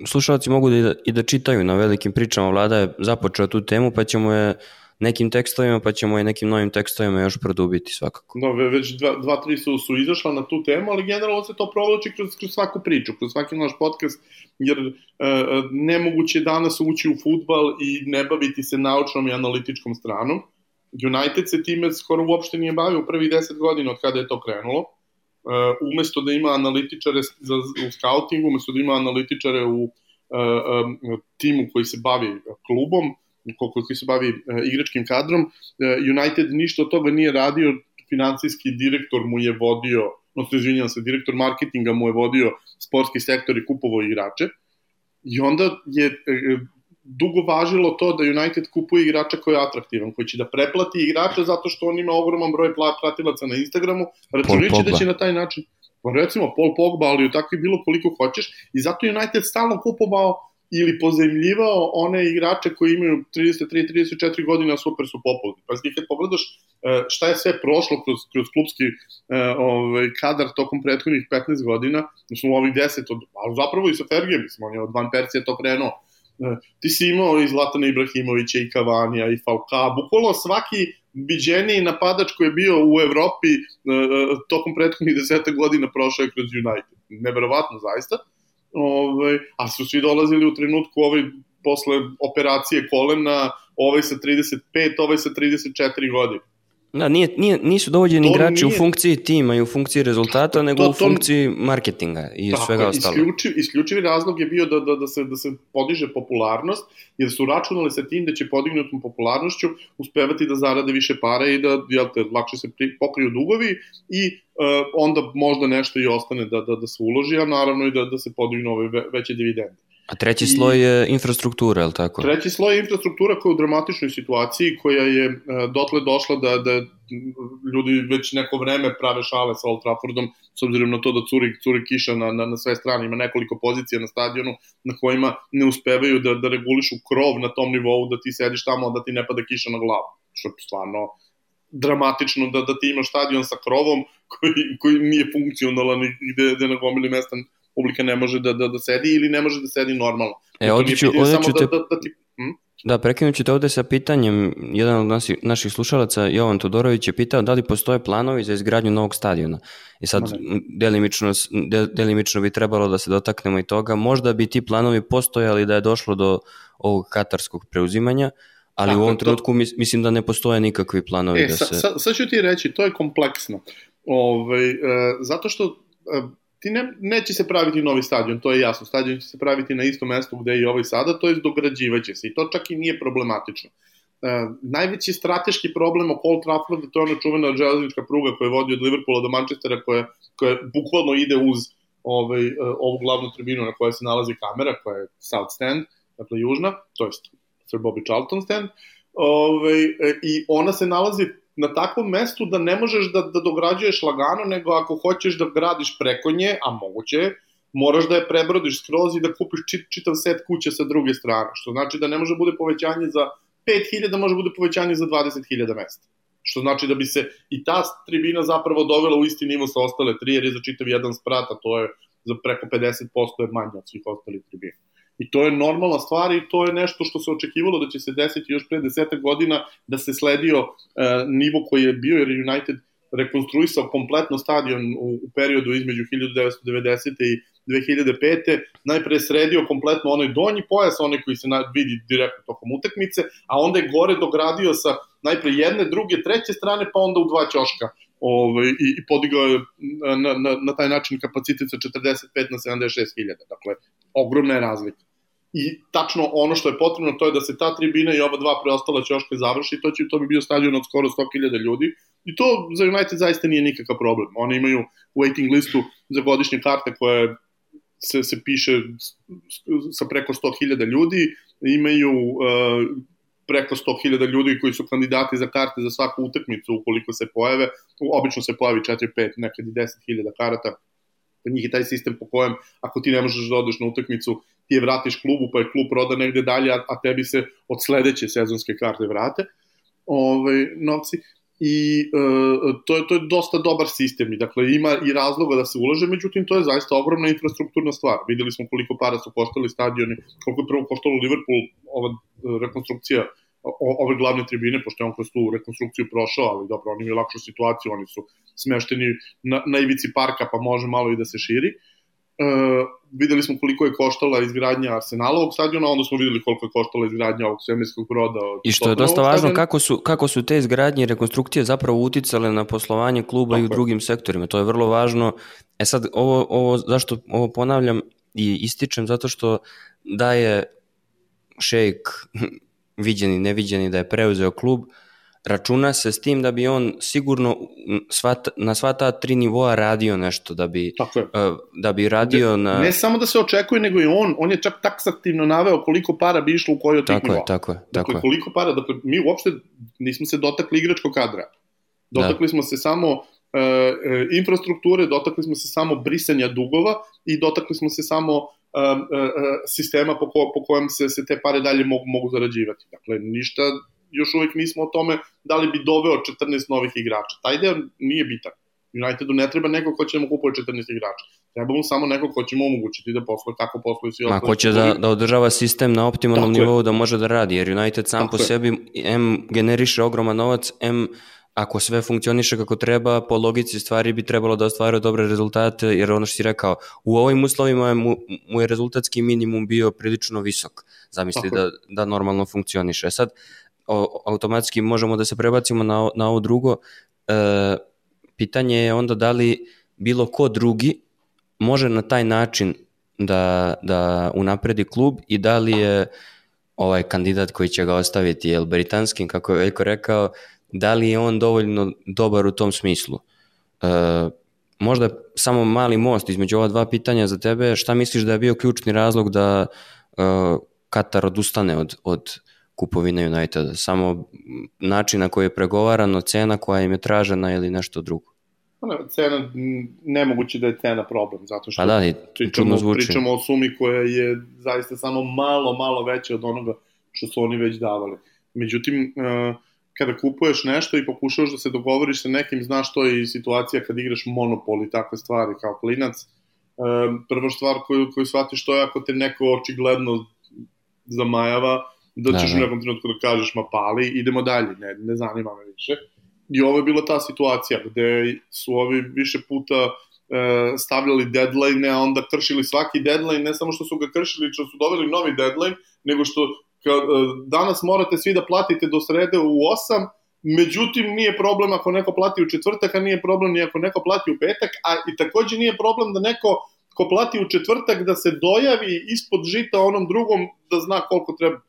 slušalci mogu da, i da čitaju na velikim pričama, vlada je započeo tu temu, pa ćemo je nekim tekstovima, pa ćemo i nekim novim tekstovima još produbiti svakako. Da, već dva, dva tri su, su izašla na tu temu, ali generalno se to provlači kroz, kroz svaku priču, kroz svaki naš podcast, jer e, e, nemoguće danas ući u futbal i ne baviti se naučnom i analitičkom stranom. United se time skoro uopšte nije bavio u prvih 10 godina od kada je to krenulo. E, umesto da ima analitičare za, u scoutingu, umesto da ima analitičare u e, e, timu koji se bavi klubom, koji se bavi e, igračkim kadrom, e, United ništa od toga nije radio, financijski direktor mu je vodio, odnosno izvinjam se, direktor marketinga mu je vodio sportski sektor i kupovo igrače. I onda je e, dugo važilo to da United kupuje igrača koji je atraktivan, koji će da preplati igrača zato što on ima ogroman broj pratilaca na Instagramu, računajući da će na taj način pa recimo Paul Pogba, ali tako i bilo koliko hoćeš i zato United stalno kupovao ili pozemljivao one igrače koji imaju 33-34 godina, super su popularni. Pa kad pogledaš e, šta je sve prošlo kroz, kroz klubski e, ovaj, kadar tokom prethodnih 15 godina, mislim ovih 10, od, ali zapravo i sa Fergijem, mislim, on je od Van Persije to krenuo. E, ti si imao i Zlatana Ibrahimovića i Kavanija i Falka, bukvalno svaki biđeniji napadač koji je bio u Evropi tokom prethodnih 10 godina prošao je kroz United. Neverovatno zaista. Ovaj, a su svi dolazili u trenutku ovaj, posle operacije kolena, ovaj sa 35, ovaj sa 34 godine. Da, nije, nije, nisu dovođeni igrači nije... u funkciji tima i u funkciji rezultata, nego to, to, u funkciji marketinga i tako, svega ostalo. Isključiv, isključivi razlog je bio da, da, da, se, da se podiže popularnost, jer su računali sa tim da će podignutom popularnošću uspevati da zarade više para i da jel te, lakše se pri, pokriju dugovi i uh, onda možda nešto i ostane da, da, da se uloži, a naravno i da, da se podignu ove veće dividende. A treći sloj je infrastruktura, je li tako? Treći sloj je infrastruktura koja je u dramatičnoj situaciji, koja je uh, dotle došla da, da ljudi već neko vreme prave šale sa Old Traffordom, s obzirom na to da curi, curi kiša na, na, na sve strane, ima nekoliko pozicija na stadionu na kojima ne uspevaju da, da regulišu krov na tom nivou, da ti sediš tamo, da ti ne pada kiša na glavu, što je stvarno dramatično da, da ti imaš stadion sa krovom koji, koji nije funkcionalan i gde, gde na gomili mesta publika ne može da, da, da sedi ili ne može da sedi normalno. E, ovdje ću, ovdje ću te... Da, da, da ti, hm? Da, prekinut ću te ovde sa pitanjem, jedan od nasi, naših slušalaca, Jovan Todorović, je pitao da li postoje planovi za izgradnju novog stadiona. I sad, delimično, delimično bi trebalo da se dotaknemo i toga. Možda bi ti planovi postojali da je došlo do ovog katarskog preuzimanja, ali Tako, u ovom trenutku to... mislim da ne postoje nikakvi planovi e, da se... Sad sa ću ti reći, to je kompleksno. Ove, e, zato što e, ti ne, neće se praviti novi stadion, to je jasno. Stadion će se praviti na istom mestu gde je i ovaj sada, to je dograđivaće se i to čak i nije problematično. E, najveći strateški problem oko Old Trafforda to je ona čuvena železnička pruga koja vodi od Liverpoola do Manchestera koja, koja bukvalno ide uz ovaj, e, ovu glavnu tribinu na kojoj se nalazi kamera koja je South Stand, dakle južna, to je Sir Bobby Charlton Stand, ovaj, e, i ona se nalazi na takvom mestu da ne možeš da, da dograđuješ lagano, nego ako hoćeš da gradiš preko nje, a moguće moraš da je prebrodiš skroz i da kupiš čit, čitav set kuće sa druge strane, što znači da ne može da bude povećanje za 5000, može da bude povećanje za 20.000 mesta. Što znači da bi se i ta tribina zapravo dovela u isti nivo sa ostale tri, jer je za čitav jedan sprat, a to je za preko 50% je manje od svih ostalih tribina. I to je normalna stvar i to je nešto što se očekivalo da će se desiti još pre deseta godina, da se sledio uh, nivo koji je bio, jer United rekonstruisao kompletno stadion u, u periodu između 1990. i 2005. Najpre sredio kompletno onaj donji pojas, onaj koji se vidi direktno tokom utakmice, a onda je gore dogradio sa najpre jedne, druge, treće strane, pa onda u dva ćoška ovaj, i, i podigao je na, na, na taj način kapacitet sa 45 na 76 hiljada. Dakle, ogromna je razlika i tačno ono što je potrebno to je da se ta tribina i ova dva preostala ćoška završi, to, će, to bi bio stadion od skoro 100.000 ljudi. I to za United zaista nije nikakav problem. Oni imaju waiting listu za godišnje karte koje se, se piše sa preko 100.000 ljudi, imaju uh, preko 100.000 ljudi koji su kandidati za karte za svaku utakmicu ukoliko se pojave, obično se pojavi 4, 5, nekad i 10.000 karata, njih je taj sistem po kojem ako ti ne možeš da odeš na utakmicu ti je vratiš klubu, pa je klub proda negde dalje, a, a tebi se od sledeće sezonske karte vrate ovaj, novci. I e, to, je, to je dosta dobar sistem i dakle ima i razloga da se ulaže, međutim to je zaista ogromna infrastrukturna stvar. Videli smo koliko para su koštali stadioni, koliko je prvo koštalo Liverpool ova e, rekonstrukcija ove glavne tribine, pošto je on kroz tu rekonstrukciju prošao, ali dobro, oni imaju lakšu situaciju, oni su smešteni na, na ivici parka, pa može malo i da se širi. Uh, videli smo koliko je koštala izgradnja Arsenalovog stadiona, onda smo videli koliko je koštala izgradnja ovog svemirskog broda. Od I što je dosta važno, kako su, kako su te izgradnje i rekonstrukcije zapravo uticale na poslovanje kluba Tako i u drugim sektorima. To je vrlo važno. E sad, ovo, ovo, zašto ovo ponavljam i ističem, zato što da je šejk viđeni, neviđeni da je preuzeo klub, uh, računa se s tim da bi on sigurno sva, na sva ta tri nivoa radio nešto, da bi. Uh, da bi radio ne, na... Ne samo da se očekuje, nego i on, on je čak taksativno naveo koliko para bi išlo u kojoj od tih tako nivoa. Je, tako je, tako dakle, je. koliko para, dakle, mi uopšte nismo se dotakli igračkog kadra. Dotakli da. smo se samo uh, infrastrukture, dotakli smo se samo brisanja dugova i dotakli smo se samo uh, uh, sistema po, ko, po kojem se, se te pare dalje mogu, mogu zarađivati. Dakle, ništa još uvek nismo o tome da li bi doveo 14 novih igrača. Taj deo nije bitan. Unitedu ne treba neko ko će mu kupuje 14 igrača. Treba mu samo neko ko će mu omogućiti da posluje kako posluje svi ostali. ko će da, da održava sistem na optimalnom Tako nivou je. da može da radi, jer United sam Tako po je. sebi M generiše ogroman novac, M ako sve funkcioniše kako treba, po logici stvari bi trebalo da ostvaruje dobre rezultate, jer ono što si rekao, u ovim uslovima je mu, mu je rezultatski minimum bio prilično visok. Zamisli da, da normalno funkcioniše. Sad, automatski možemo da se prebacimo na, na ovo drugo. E, pitanje je onda da li bilo ko drugi može na taj način da, da unapredi klub i da li je ovaj kandidat koji će ga ostaviti, jel britanskim, kako je Veljko rekao, da li je on dovoljno dobar u tom smislu. E, možda samo mali most između ova dva pitanja za tebe, šta misliš da je bio ključni razlog da e, Katar odustane od, od kupovine Uniteda, samo način na koji je pregovarano, cena koja im je tražena ili nešto drugo. Ne, cena, nemoguće da je cena problem, zato što pa da, pričamo, pričamo o sumi koja je zaista samo malo, malo veća od onoga što su oni već davali. Međutim, uh, kada kupuješ nešto i pokušavaš da se dogovoriš sa nekim, znaš to je i situacija kad igraš monopol i takve stvari kao klinac, prva stvar koju, koju shvatiš to je ako te neko očigledno zamajava, da, ćeš da, da. u nekom trenutku da kažeš ma pali, idemo dalje, ne, ne zanima me više. I ovo je bila ta situacija gde su ovi više puta e, stavljali deadline, a onda kršili svaki deadline, ne samo što su ga kršili, što su doveli novi deadline, nego što ka, e, danas morate svi da platite do srede u 8, međutim nije problem ako neko plati u četvrtak, a nije problem ni ako neko plati u petak, a i takođe nije problem da neko ko plati u četvrtak da se dojavi ispod žita onom drugom da zna koliko treba.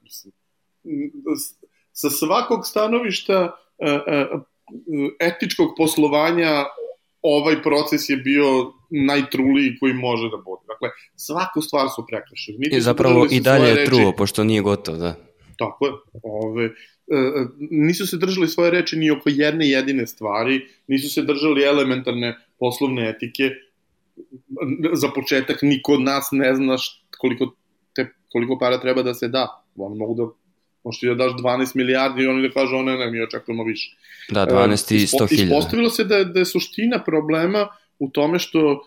Sa svakog stanovišta e, e, etičkog poslovanja ovaj proces je bio najtruliji koji može da bude. Dakle, svaku stvar su prekršili. I zapravo i dalje je truo, pošto nije gotov, da. Tako je. Ove, e, nisu se držali svoje reči ni oko jedne jedine stvari, nisu se držali elementarne poslovne etike, za početak niko od nas ne zna koliko, te, koliko para treba da se da. Oni mogu da možeš ti da daš 12 milijardi i oni da kažu, ne, ne, mi očekujemo više. Da, 12 i 100 hiljada. Ispostavilo se da, da je suština problema u tome što uh,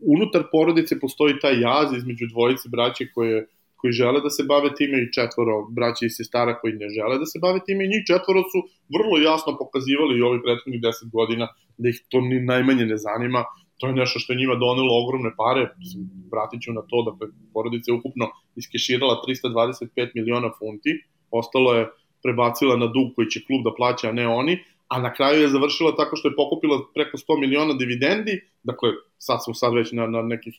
unutar porodice postoji taj jaz između dvojice braće koje koji žele da se bave time i četvoro braća i sestara koji ne žele da se bave time i njih četvoro su vrlo jasno pokazivali i ovih prethodnih 10 godina da ih to ni najmanje ne zanima to je nešto što je njima donelo ogromne pare, vratit ću na to da porodica je ukupno iskeširala 325 miliona funti, ostalo je prebacila na dug koji će klub da plaća, a ne oni, a na kraju je završila tako što je pokupila preko 100 miliona dividendi, dakle sad smo sad već na, na nekih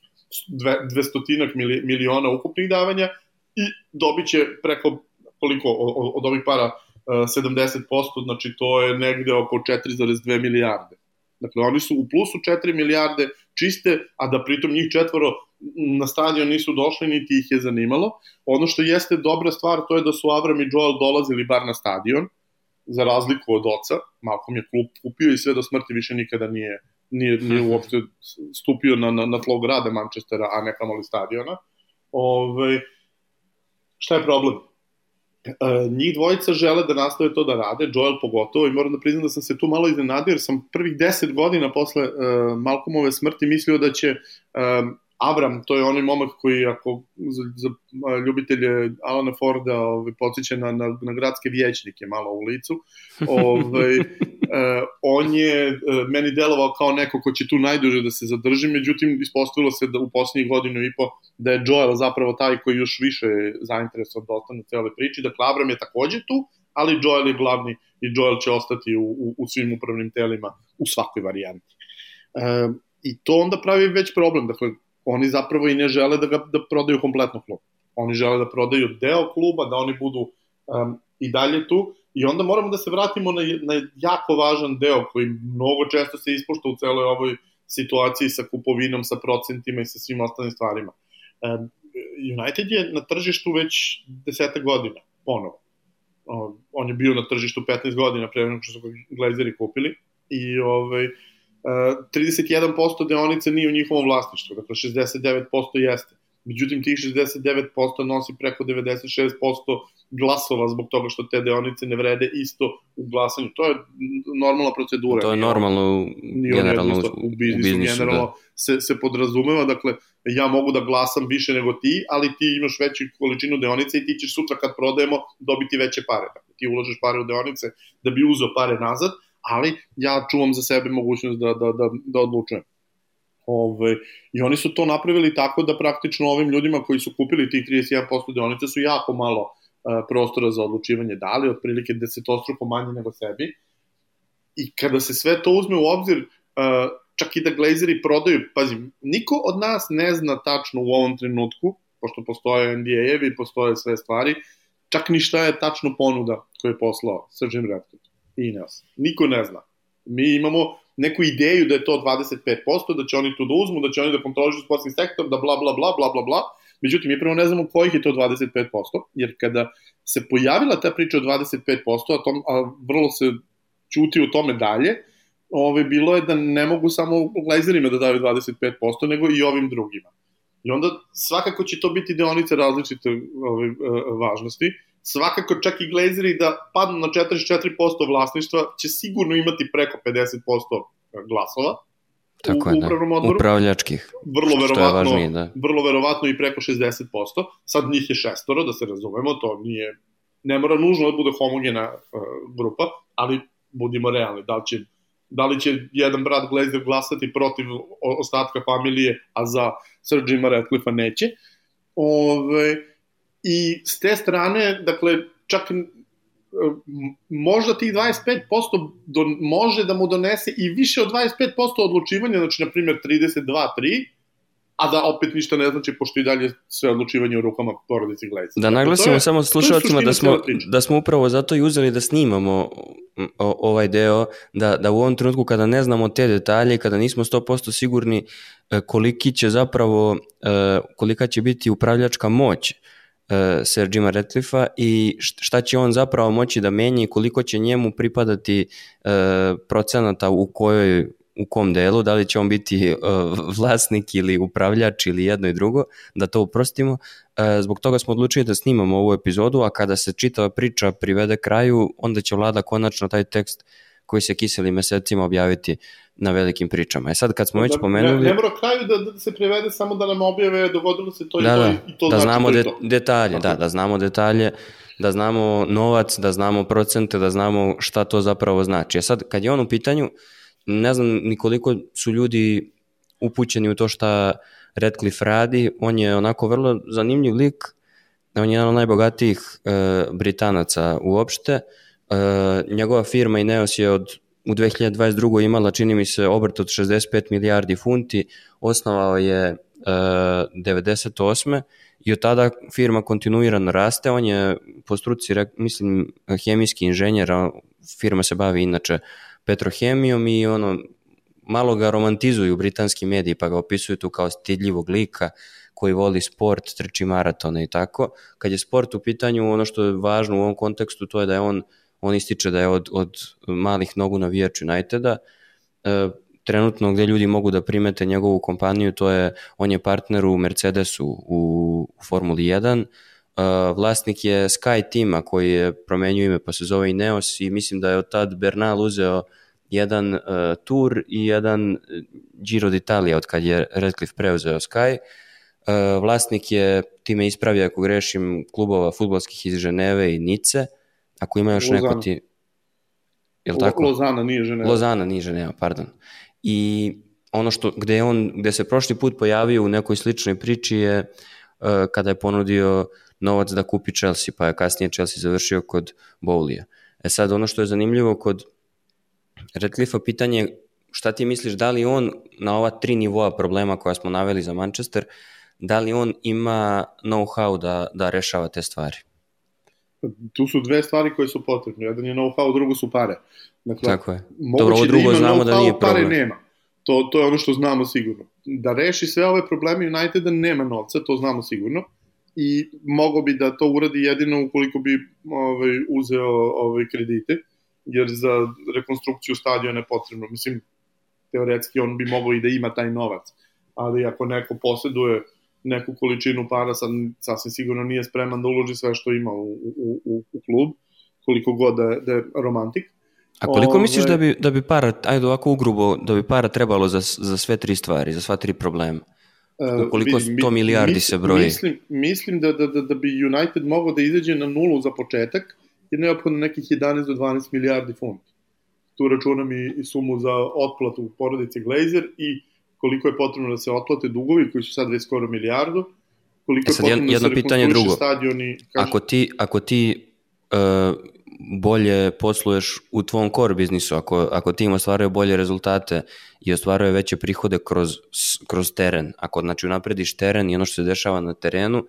200 miliona ukupnih davanja i dobit će preko koliko od ovih para 70%, e, znači to je negde oko 4,2 milijarde. Dakle, oni su u plusu 4 milijarde čiste, a da pritom njih četvoro na stadion nisu došli, niti ih je zanimalo. Ono što jeste dobra stvar, to je da su Avram i Joel dolazili bar na stadion, za razliku od oca. Malcolm je klub kupio i sve do smrti više nikada nije, nije, nije uopšte stupio na, na, na tlo grada Manchestera, a ne kamoli stadiona. Ove, šta je problem? Uh, njih dvojica žele da nastave to da rade, Joel pogotovo, i moram da priznam da sam se tu malo iznenadio, jer sam prvih deset godina posle uh, Malcolmove smrti mislio da će uh, Abram, to je onaj momak koji ako za, za ljubitelje Alana Forda ovaj, podsjeća na, na, na gradske vječnike malo u licu, ovaj, uh, on je uh, meni delovao kao neko ko će tu najduže da se zadrži, međutim ispostavilo se da u poslednjih godinu i po da je Joel zapravo taj koji još više zainteresovan da ostane u cele priči, dakle Abram je takođe tu, ali Joel je glavni i Joel će ostati u, u, u svim upravnim telima u svakoj varijanti. Uh, I to onda pravi već problem, dakle oni zapravo i ne žele da, ga, da prodaju kompletno klub. Oni žele da prodaju deo kluba, da oni budu um, i dalje tu i onda moramo da se vratimo na, na jako važan deo koji mnogo često se ispošta u celoj ovoj situaciji sa kupovinom, sa procentima i sa svim ostalim stvarima. Um, United je na tržištu već deseta godina, ponovo. Um, on je bio na tržištu 15 godina pre nego što su ga Glazeri kupili i ovaj, 31% deonica nije u njihovom vlasništvu, dakle 69% jeste. Međutim, tih 69% nosi preko 96% glasova zbog toga što te deonice ne vrede isto u glasanju. To je normalna procedura. To je normalno u, generalno u, u biznisu. U biznisu generalno da. se, se podrazumeva, dakle, ja mogu da glasam više nego ti, ali ti imaš veću količinu deonice i ti ćeš sutra kad prodajemo dobiti veće pare. Dakle, ti uložiš pare u deonice da bi uzeo pare nazad, ali ja čuvam za sebe mogućnost da, da, da, da odlučujem. Ove, I oni su to napravili tako da praktično ovim ljudima koji su kupili tih 31% deonica su jako malo uh, prostora za odlučivanje dali, otprilike desetostruko manje nego sebi. I kada se sve to uzme u obzir, uh, čak i da glazeri prodaju, pazi, niko od nas ne zna tačno u ovom trenutku, pošto postoje NDA-evi, postoje sve stvari, čak ni šta je tačno ponuda koju je poslao Sržim Redkot. Ineos. Niko ne zna. Mi imamo neku ideju da je to 25%, da će oni to da uzmu, da će oni da kontrolišu sportski sektor, da bla bla bla bla bla bla. Međutim, mi prvo ne znamo kojih je to 25%, jer kada se pojavila ta priča o 25%, a, tom, a vrlo se čuti o tome dalje, ove, bilo je da ne mogu samo glazerima da daju 25%, nego i ovim drugima. I onda svakako će to biti deonice različite ove, važnosti, svakako čak i Glazeri da padnu na 44% vlasništva će sigurno imati preko 50% glasova Tako je, u upravnom da. odboru. Upravljačkih. Vrlo verovatno, važnije, da. vrlo verovatno i preko 60%. Sad njih je šestoro, da se razumemo, to nije, ne mora nužno da bude homogena uh, grupa, ali budimo realni, da li će da li će jedan brat Glazer glasati protiv ostatka familije, a za Sir Jima Ratcliffe neće. Ove, I s te strane, dakle, čak možda tih 25% do, može da mu donese i više od 25% odlučivanja, znači, na primjer, 32-3, a da opet ništa ne znači, pošto i dalje sve odlučivanje u rukama porodice Glazer. Da naglasimo je, samo slušalcima da smo, da smo upravo zato i uzeli da snimamo ovaj deo, da, da u ovom trenutku kada ne znamo te detalje, kada nismo 100% sigurni e, koliki će zapravo, e, kolika će biti upravljačka moć Sir Jima Ratcliffe-a i šta će on zapravo moći da menja i koliko će njemu pripadati uh, procenata u kojoj u kom delu, da li će on biti uh, vlasnik ili upravljač ili jedno i drugo, da to uprostimo. Zbog toga smo odlučili da snimamo ovu epizodu, a kada se čitava priča privede kraju, onda će vlada konačno taj tekst koji se kiseli mesecima objaviti na velikim pričama. E sad kad smo da, već pomenuli... Ne, ne mora kraju da, da se prevede samo da nam objave dogodilo se to da, i to da, i to da znači znamo to de, to. detalje, da, da znamo detalje, da znamo novac, da znamo procente, da znamo šta to zapravo znači. E sad kad je on u pitanju, ne znam nikoliko su ljudi upućeni u to šta Redcliffe radi, on je onako vrlo zanimljiv lik, on je jedan od najbogatijih e, Britanaca uopšte, e, njegova firma Ineos je od u 2022. imala, čini mi se, obrt od 65 milijardi funti, osnovao je uh, 98. i od tada firma kontinuirano raste, on je po struci, mislim, hemijski inženjer, firma se bavi inače petrohemijom i ono, malo ga romantizuju britanski mediji, pa ga opisuju tu kao stidljivog lika, koji voli sport, trči maratone i tako. Kad je sport u pitanju, ono što je važno u ovom kontekstu, to je da je on uh, on ističe da je od, od malih nogu navijač Uniteda, e, trenutno gde ljudi mogu da primete njegovu kompaniju, to je, on je partner u Mercedesu u, u Formuli 1, e, vlasnik je Sky tima koji je promenio ime pa se zove Ineos i mislim da je od tad Bernal uzeo jedan uh, tur i jedan Giro d'Italia od kad je Redcliffe preuzeo Sky. Uh, vlasnik je, time ispravio ako grešim, klubova futbolskih iz Ženeve i Nice. Uh, Ako ima još Lozana. neko ti... Jel tako? Lozana nije Ženeva. Lozana nije Ženeva, pardon. I ono što, gde, je on, gde se prošli put pojavio u nekoj sličnoj priči je uh, kada je ponudio novac da kupi Chelsea, pa je kasnije Chelsea završio kod Bowlija. E sad, ono što je zanimljivo kod Redcliffe pitanje šta ti misliš, da li on na ova tri nivoa problema koja smo naveli za Manchester, da li on ima know-how da, da rešava te stvari? Tu su dve stvari koje su potrebne. Jedan je know-how, drugo su pare. Dakle, Tako je. Dobro, ovo da drugo da znamo da nije problem. Pare nema. To, to je ono što znamo sigurno. Da reši sve ove probleme Uniteda nema novca, to znamo sigurno. I mogo bi da to uradi jedino ukoliko bi ovaj, uzeo ovaj, kredite, jer za rekonstrukciju stadiona je potrebno. Mislim, teoretski on bi mogao i da ima taj novac. Ali ako neko poseduje neku količinu para, sad sasvim sigurno nije spreman da uloži sve što ima u, u, u, u klub, koliko god da je, da je romantik. A koliko Ove, misliš da bi, da bi para, ajde ovako ugrubo, da bi para trebalo za, za sve tri stvari, za sva tri problema? E, koliko vidim, 100 milijardi mis, se broji? Mislim, mislim da, da, da, da bi United mogao da izađe na nulu za početak, je neophodno nekih 11 do 12 milijardi funta. Tu računam i, i sumu za otplatu porodice Glazer i koliko je potrebno da se otplate dugovi koji su sad već skoro milijardu, koliko e sad, je potrebno jedno da se pitanje drugo. stadioni. Kaže... Ako ti, ako ti uh, bolje posluješ u tvom core biznisu, ako, ako tim ostvaruje bolje rezultate i ostvaruje veće prihode kroz, kroz teren, ako znači unaprediš teren i ono što se dešava na terenu,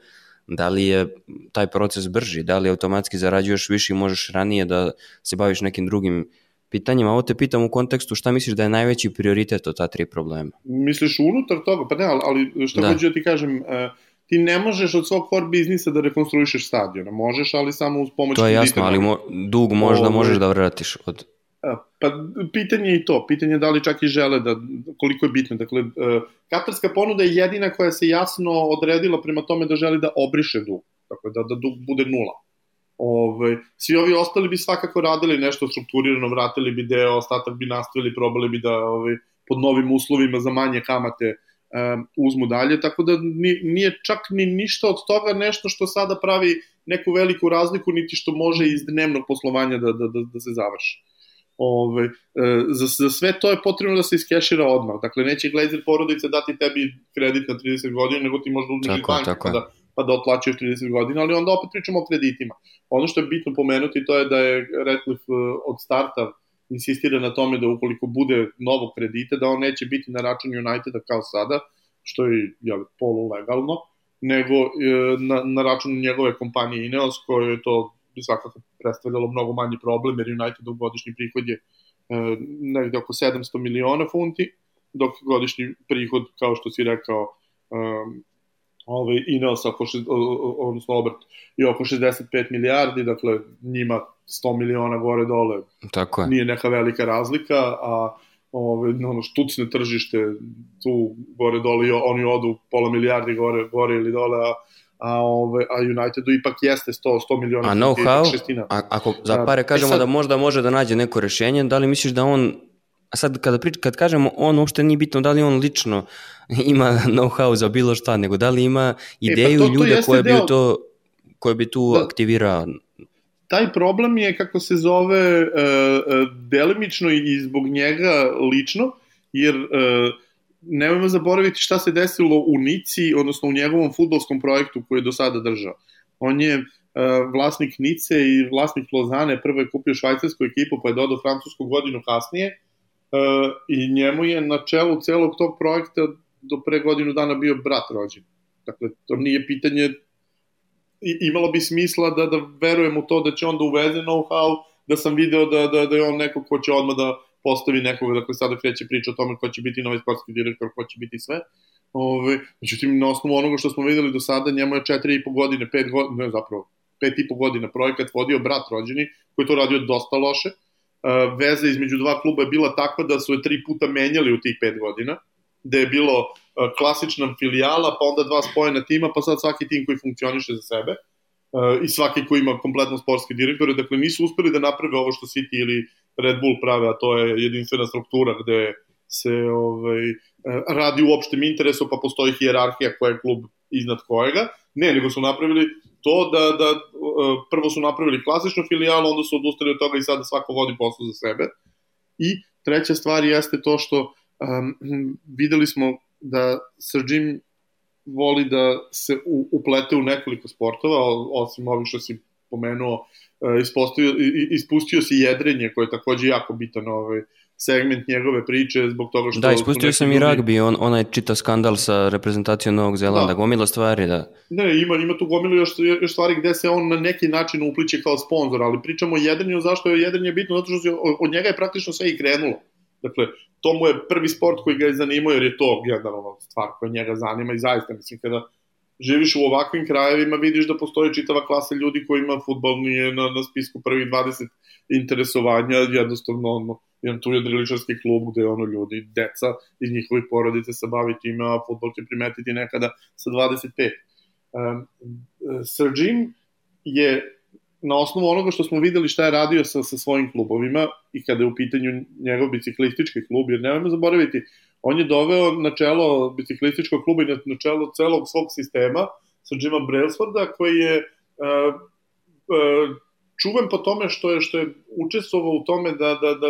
da li je taj proces brži, da li automatski zarađuješ više i možeš ranije da se baviš nekim drugim pitanjima. Ovo te pitam u kontekstu šta misliš da je najveći prioritet od ta tri problema? Misliš unutar toga? Pa ne, ali šta da. hoću da ti kažem, uh, ti ne možeš od svog core biznisa da rekonstruišeš stadiona. Možeš, ali samo uz pomoć To je jasno, ali mo, dug možda Ovo, možeš da vratiš od... E, pa pitanje je i to, pitanje je da li čak i žele da, koliko je bitno. Dakle, uh, katarska ponuda je jedina koja se jasno odredila prema tome da želi da obriše dug, dakle da, da dug bude nula. Ove, svi ovi ostali bi svakako radili nešto strukturirano, vratili bi deo, ostatak bi nastavili, probali bi da ove, pod novim uslovima za manje kamate um, uzmu dalje, tako da nije čak ni ništa od toga nešto što sada pravi neku veliku razliku, niti što može iz dnevnog poslovanja da, da, da, da se završi. Ove, e, za, za sve to je potrebno da se iskešira odmah. Dakle, neće Glazer porodice dati tebi kredit na 30 godina, nego ti možda uzmeš iz banka da, pa da otplaćuješ 30 godina, ali onda opet pričamo o kreditima. Ono što je bitno pomenuti to je da je Redcliffe e, od starta insistira na tome da ukoliko bude novo kredite, da on neće biti na račun Uniteda kao sada, što je jel, polulegalno, nego e, na, na račun njegove kompanije Ineos, koje je to bi svakako predstavljalo mnogo manji problem, jer Unitedov godišnji prihod je e, negde oko 700 miliona funti, dok godišnji prihod, kao što si rekao, ovaj, Ineos, oko, odnosno obrt, je oko 65 milijardi, dakle njima 100 miliona gore dole. Tako je. Nije neka velika razlika, a ove, ono, štucne tržište tu gore dole, oni odu pola milijardi gore, gore ili dole, a a, ove, a Unitedu ipak jeste 100, 100 miliona. A know-how, ako za pare kažemo sad, da možda može da nađe neko rešenje, da li misliš da on A sad kada, prič, kad kažemo on, uopšte nije bitno da li on lično ima know-how za bilo šta, nego da li ima ideju e, pa to, to ljude koje bi, to, koje bi tu da, aktivirao. Taj problem je, kako se zove, uh, uh, delimično i zbog njega lično, jer uh, nemojmo zaboraviti šta se desilo u Nici, odnosno u njegovom futbolskom projektu koji je do sada držao. On je vlasnik Nice i vlasnik Lozane, prvo je kupio švajcarsku ekipu, pa je dodao francusku godinu kasnije, i njemu je na čelu celog tog projekta do pre godinu dana bio brat rođen. Dakle, to nije pitanje I, imalo bi smisla da, da verujem u to da će on da uveze know-how, da sam video da, da, da je on neko ko će odmah da postavi nekoga, dakle sada kreće priča o tome ko će biti novi sportski direktor, ko će biti sve. Ove, međutim, na osnovu onoga što smo videli do sada, njemu je 4,5 godine, 5 godine, ne zapravo, 5,5 godina projekat vodio brat rođeni, koji to radio dosta loše. Veza između dva kluba je bila takva da su je tri puta menjali u tih 5 godina, da je bilo klasična filijala, pa onda dva spojena tima, pa sad svaki tim koji funkcioniše za sebe i svaki koji ima kompletno sportske direktore, dakle nisu uspeli da naprave ovo što City ili Red Bull prave, a to je jedinstvena struktura gde se ovaj, radi u opštem interesu, pa postoji hijerarhija koja je klub iznad kojega. Ne, nego su napravili to da, da prvo su napravili klasičnu filijalu, onda su odustali od toga i sada svako vodi posao za sebe. I treća stvar jeste to što um, videli smo da Sir Jim voli da se u, uplete u nekoliko sportova, osim ovih što si pomenuo, ispustio, ispustio si jedrenje, koje je takođe jako bitan ovaj, segment njegove priče zbog toga što... Da, ispustio sam i ragbi, on, onaj čita skandal sa reprezentacijom Novog Zelanda, da. gomila stvari, da. Ne, ima, ima tu gomilu još, još stvari gde se on na neki način upliče kao sponsor, ali pričamo o jedrenju, zašto je jedrenje bitno, zato što od njega je praktično sve i krenulo. Dakle, to mu je prvi sport koji ga je zanimao, jer je to generalno stvar koja njega zanima i zaista, mislim, kada živiš u ovakvim krajevima, vidiš da postoji čitava klasa ljudi koji ima futbol nije na, na spisku prvih 20 interesovanja, jednostavno ono, jedan tu je driličarski klub gde ono ljudi, deca iz njihovih porodice se bavi time, a futbol će primetiti nekada sa 25. Um, Sir Jim je na osnovu onoga što smo videli šta je radio sa, sa svojim klubovima i kada je u pitanju njegov biciklistički klub, jer nemojmo zaboraviti, on je doveo na čelo biciklističkog kluba i na, čelo celog svog sistema sa Jima Brailsforda koji je uh, uh, čuven po tome što je što je učestvovao u tome da, da, da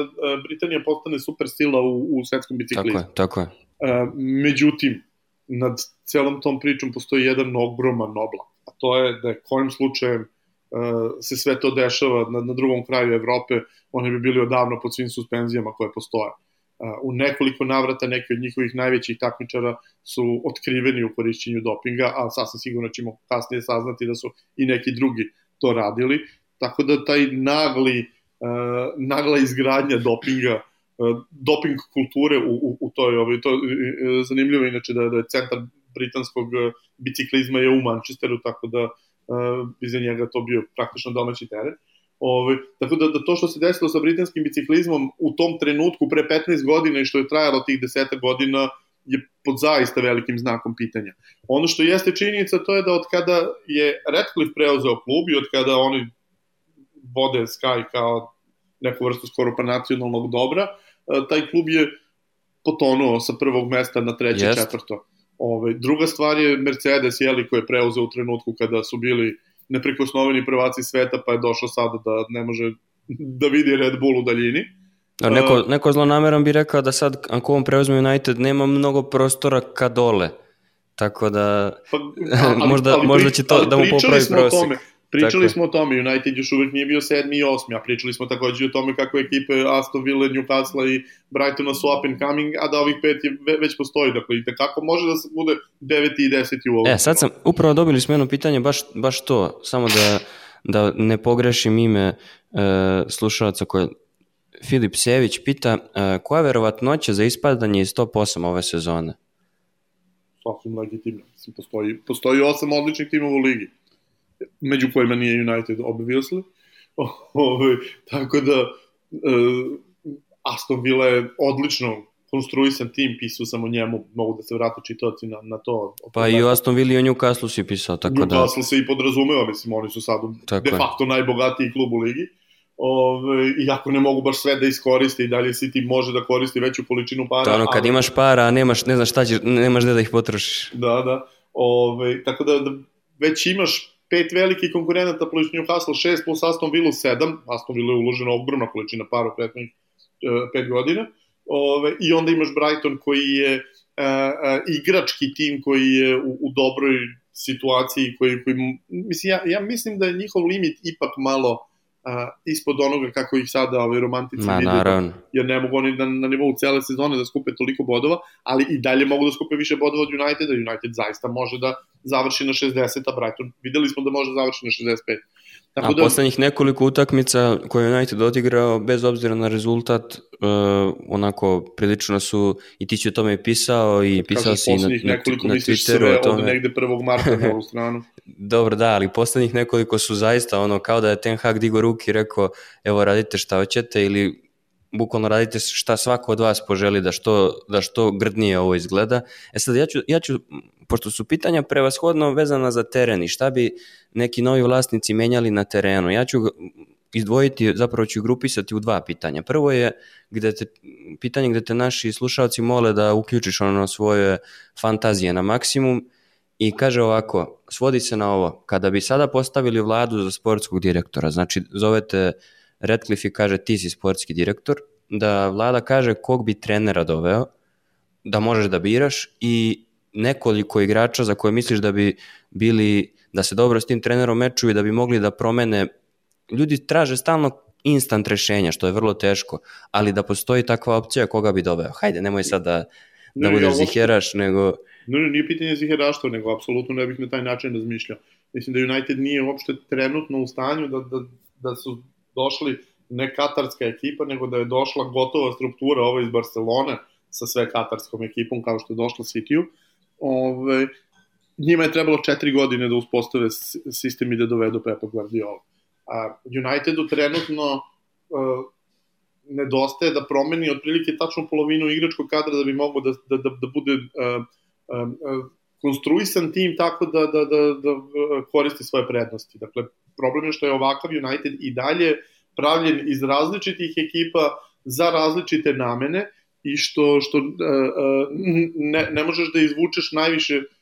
Britanija postane super sila u, u svetskom biciklizmu. Tako je, tako je. Uh, međutim, nad celom tom pričom postoji jedan ogroman oblak, a to je da je kojim slučajem se sve to dešava na, na drugom kraju Evrope, oni bi bili odavno pod svim suspenzijama koje postoje. Uh, u nekoliko navrata neki od njihovih najvećih takmičara su otkriveni u korišćenju dopinga, a sasvim sigurno ćemo kasnije saznati da su i neki drugi to radili. Tako da taj nagli, uh, nagla izgradnja dopinga, uh, doping kulture u, u, u toj, ovaj, to je zanimljivo inače da, da je centar britanskog biciklizma je u Manchesteru, tako da uh, bi za njega to bio praktično domaći teren. Ove, tako da, da to što se desilo sa britanskim biciklizmom u tom trenutku pre 15 godina i što je trajalo tih 10 godina je pod zaista velikim znakom pitanja. Ono što jeste činjenica to je da od kada je Redcliffe preuzeo klub i od kada oni vode Sky kao neku vrstu skoro pa nacionalnog dobra, taj klub je potonuo sa prvog mesta na treće, Jest. četvrto. Ove, druga stvar je Mercedes, jeli, koji je preuzeo u trenutku kada su bili neprikosnoveni prvaci sveta, pa je došao sada da ne može da vidi Red Bull u daljini. A neko, neko zlonameran bi rekao da sad, ako on preuzme United, nema mnogo prostora ka dole. Tako da, pa, ali, možda, ali, možda će to da mu popravi prosek. Pričali smo o tome, United još uvek nije bio sedmi i osmi, a pričali smo takođe o tome kako ekipe Aston Villa, Newcastle i Brightona su up and coming, a da ovih pet je, već postoji, dakle i tekako može da se bude deveti i deseti u ovom. E, sad sam, upravo dobili smo jedno pitanje, baš, baš to, samo da, da ne pogrešim ime e, slušalaca koje Filip Sević pita e, koja je verovatnoća za ispadanje iz top 8 ove sezone? Sasvim legitimno. Postoji, postoji osam odličnih timova u ligi među kojima nije United obviously. Ove, ovaj, tako da uh, Aston Villa je odlično konstruisan tim, pisao sam o njemu, mogu da se vrate čitoci na, na to. Pa i o Aston Villa i o Newcastle si pisao, tako Newcastle da... Newcastle se i podrazumeva, mislim, oni su sad tako de facto je. najbogatiji klub u ligi. Ove, iako ne mogu baš sve da iskoriste i dalje City može da koristi veću količinu para. To ono, kad ali... imaš para, a nemaš, ne znaš šta ćeš, nemaš gde da ih potrošiš. Da, da. Ove, tako da, da već imaš pet velikih konkurenata plus Newcastle 6 plus Aston Villa 7, Aston Villa je uložena ogromna količina para u prethodnih uh, pet godina, Ove, i onda imaš Brighton koji je uh, uh, igrački tim koji je u, u dobroj situaciji, koji, koji mislim, ja, ja mislim da je njihov limit ipak malo a, ispod onoga kako ih sada ovaj, romantici Ma, naravno. jer ne mogu oni na, na nivou cele sezone da skupe toliko bodova, ali i dalje mogu da skupe više bodova od Uniteda, United zaista može da završi na 60, a Brighton videli smo da može da završi na 65. Tako a da... poslednjih nekoliko utakmica koje United odigrao, bez obzira na rezultat, uh, onako prilično su, i ti si o tome pisao i pisao si na, na, nekoliko na Twitteru o tome. od negde 1. marta na ovu stranu. Dobro, da, ali poslednjih nekoliko su zaista ono, kao da je Ten Hag digo ruki i rekao, evo radite šta hoćete ili bukvalno radite šta svako od vas poželi da što, da što grdnije ovo izgleda. E sad, ja ću, ja ću, pošto su pitanja prevashodno vezana za teren i šta bi neki novi vlasnici menjali na terenu, ja ću izdvojiti, zapravo ću grupisati u dva pitanja. Prvo je gde te, pitanje gde te naši slušalci mole da uključiš ono svoje fantazije na maksimum i kaže ovako, svodi se na ovo, kada bi sada postavili vladu za sportskog direktora, znači zovete Redcliffe i kaže ti si sportski direktor, da vlada kaže kog bi trenera doveo, da možeš da biraš i nekoliko igrača za koje misliš da bi bili, da se dobro s tim trenerom mečuju i da bi mogli da promene, ljudi traže stalno instant rešenja, što je vrlo teško, ali da postoji takva opcija koga bi doveo. Hajde, nemoj sad da, da ne, budeš ja, ziheraš, nego... Ne, ne, nije pitanje ziheraštva, nego apsolutno ne bih na taj način razmišljao. Mislim da United nije uopšte trenutno u stanju da, da, da su došli ne katarska ekipa, nego da je došla gotova struktura ovo iz Barcelone sa sve katarskom ekipom kao što je došla City-u. Ove, njima je trebalo četiri godine da uspostave sistem i da dovedu Pepa Guardiola. A Unitedu trenutno uh, nedostaje da promeni otprilike tačno polovinu igračkog kadra da bi mogao da, da, da, da bude uh, uh, konstruisan tim tako da, da, da, da koristi svoje prednosti. Dakle, problem je što je ovakav United i dalje pravljen iz različitih ekipa za različite namene i što, što uh, uh, ne, ne možeš da izvučeš najviše E,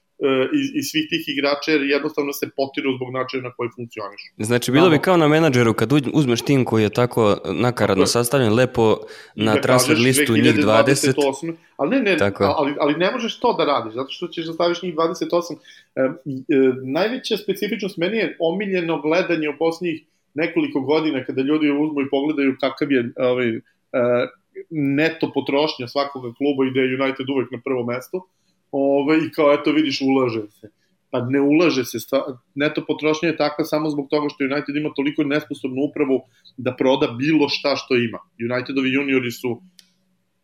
iz, iz svih tih igrača jer jednostavno se potiru zbog načina na koji funkcioniš. Znači, bilo bi kao na menadžeru kad uzmeš tim koji je tako nakaradno sastavljen, lepo na transfer listu njih 20. 28, ali ne, ne, tako. ali, ali ne možeš to da radiš, zato što ćeš da staviš njih 28. E, e, najveća specifičnost meni je omiljeno gledanje u posljednjih nekoliko godina kada ljudi uzmu i pogledaju kakav je ovaj, e, neto potrošnja svakoga kluba i da je United uvek na prvo mesto ovaj, i kao eto vidiš ulaže se. Pa ne ulaže se, neto potrošnja je takva samo zbog toga što United ima toliko nesposobnu upravu da proda bilo šta što ima. Unitedovi juniori su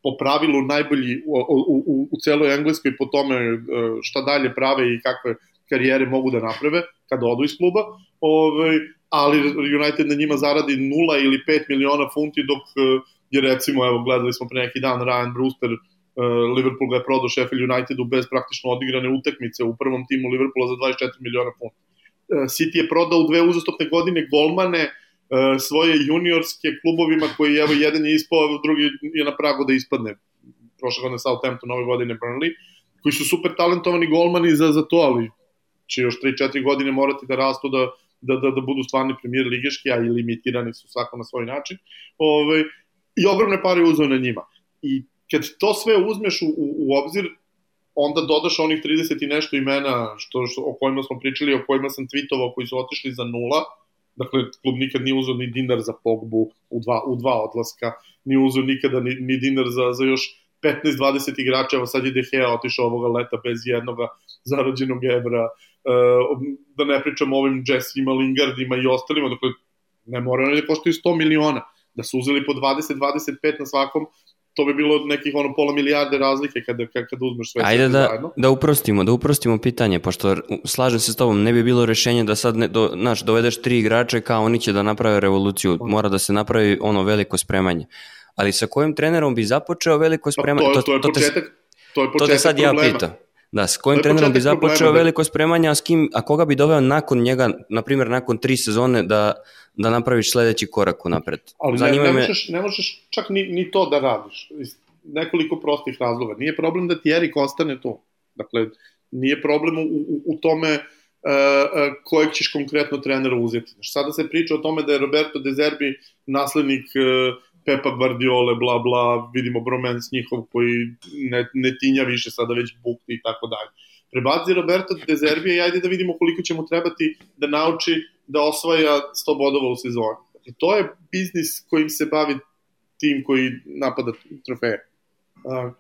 po pravilu najbolji u, u, u, u celoj Engleskoj po tome e, šta dalje prave i kakve karijere mogu da naprave kada odu iz kluba, ovaj, ali United na njima zaradi 0 ili 5 miliona funti dok e, je recimo, evo gledali smo pre neki dan Ryan Brewster Liverpool ga je prodao Sheffield Unitedu bez praktično odigrane utakmice u prvom timu Liverpoola za 24 miliona funta. E, City je prodao u dve uzastopne godine golmane svoje juniorske klubovima koji evo jedan je ispao, drugi je na pragu da ispadne. Prošle godine Southampton, nove godine Burnley, koji su super talentovani golmani za, za to, ali će još 3-4 godine morati da rastu da, da, da, da budu stvarni premijer ligeški, a i limitirani su svako na svoj način. Ove, I ogromne pare uzeo na njima. I kad to sve uzmeš u, u, u obzir, onda dodaš onih 30 i nešto imena što, što, o kojima smo pričali, o kojima sam tweetovao, koji su otišli za nula, dakle, klub nikad nije uzeo ni dinar za Pogbu u dva, u dva odlaska, nije uzeo nikada ni, ni dinar za, za još 15-20 igrača, evo sad je De Gea otišao ovoga leta bez jednoga zarađenog evra, uh, da ne pričam o ovim Jessima, Lingardima i ostalima, dakle, ne moraju da koštaju 100 miliona, da su uzeli po 20-25 na svakom, to bi bilo nekih ono pola milijarde razlike kada, kada uzmeš sve Ajde da, zajedno. da uprostimo, da uprostimo pitanje, pošto slažem se s tobom, ne bi bilo rešenje da sad, ne, do, znaš, dovedeš tri igrače kao oni će da naprave revoluciju, mora da se napravi ono veliko spremanje. Ali sa kojim trenerom bi započeo veliko pa spremanje? To, to, to je početak, to je početak to te sad problema. ja pitam. Da, s kojim trenerom bi započeo problema, da- veliko spremanje, a s kim, a koga bi doveo nakon njega, na primjer nakon tri sezone da, da napraviš sledeći korak u napred? Ali ne, ne, možeš, ne možeš čak ni, ni to da radiš. Iz nekoliko prostih razloga. Nije problem da ti Erik ostane tu. Dakle, nije problem u, u, u tome uh, uh, kojeg ćeš konkretno trenera uzeti. Sada se priča o tome da je Roberto De Zerbi naslednik uh, Pepa Guardiola, bla bla, vidimo bromance njihov koji ne, ne tinja više sada već bukti i tako dalje. Prebaci Roberto De Zerbi i ajde da vidimo koliko će mu trebati da nauči da osvaja 100 bodova u sezoni. I to je biznis kojim se bavi tim koji napada trofeje.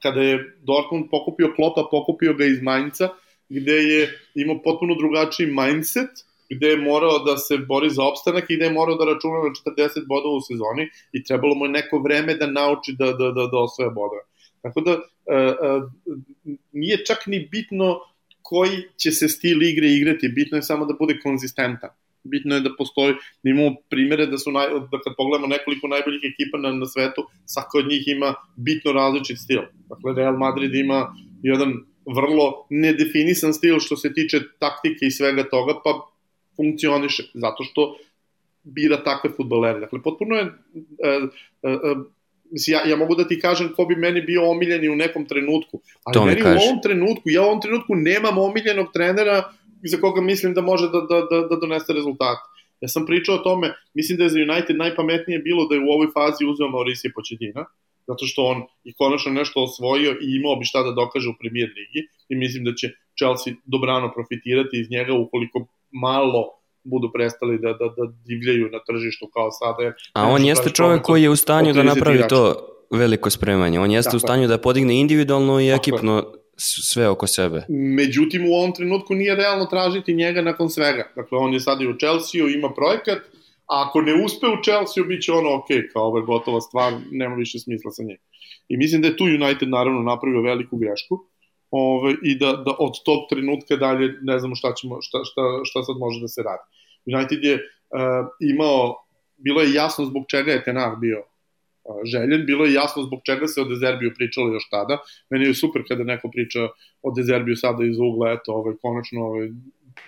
Kada je Dortmund pokupio Klopa, pokupio ga iz Mainca, gde je imao potpuno drugačiji mindset, gde je morao da se bori za opstanak i gde je morao da računa na 40 bodova u sezoni i trebalo mu je neko vreme da nauči da, da, da, da osvoja bodove. Tako da, uh, uh, nije čak ni bitno koji će se stil igre igrati, bitno je samo da bude konzistentan. Bitno je da postoji, da imamo primere da su, naj, da kad pogledamo nekoliko najboljih ekipa na, na svetu, svaka od njih ima bitno različit stil. Dakle, Real Madrid ima jedan vrlo nedefinisan stil što se tiče taktike i svega toga, pa funkcioniše, zato što bira takve futbolere. Dakle, potpuno je... Uh, uh, uh, mislim, ja, ja mogu da ti kažem ko bi meni bio omiljeni u nekom trenutku, ali to meni u ovom trenutku, ja u ovom trenutku nemam omiljenog trenera za koga mislim da može da, da, da, da donese rezultate. Ja sam pričao o tome, mislim da je za United najpametnije bilo da je u ovoj fazi uzeo Mauricio Pochettino, zato što on i konačno nešto osvojio i imao bi šta da dokaže u premier ligi i mislim da će Chelsea dobrano profitirati iz njega ukoliko malo budu prestali da, da, da divljaju na tržištu kao sada. Jer, A on jeste čovek koji je u stanju da napravi to veliko spremanje. On jeste dakle. u stanju da podigne individualno i dakle. ekipno sve oko sebe. Međutim, u ovom trenutku nije realno tražiti njega nakon svega. Dakle, on je sad i u Chelsea, ima projekat, a ako ne uspe u Chelsea, bit će ono, ok, kao ovo je gotova stvar, nema više smisla sa njim. I mislim da je tu United naravno napravio veliku grešku ove, i da, da od tog trenutka dalje ne znamo šta, ćemo, šta, šta, šta sad može da se radi. United je uh, imao, bilo je jasno zbog čega je Tenag bio uh, željen, bilo je jasno zbog čega se o Dezerbiju pričalo još tada. Meni je super kada neko priča o Dezerbiju sada iz ugla, eto, ovaj, konačno ovaj,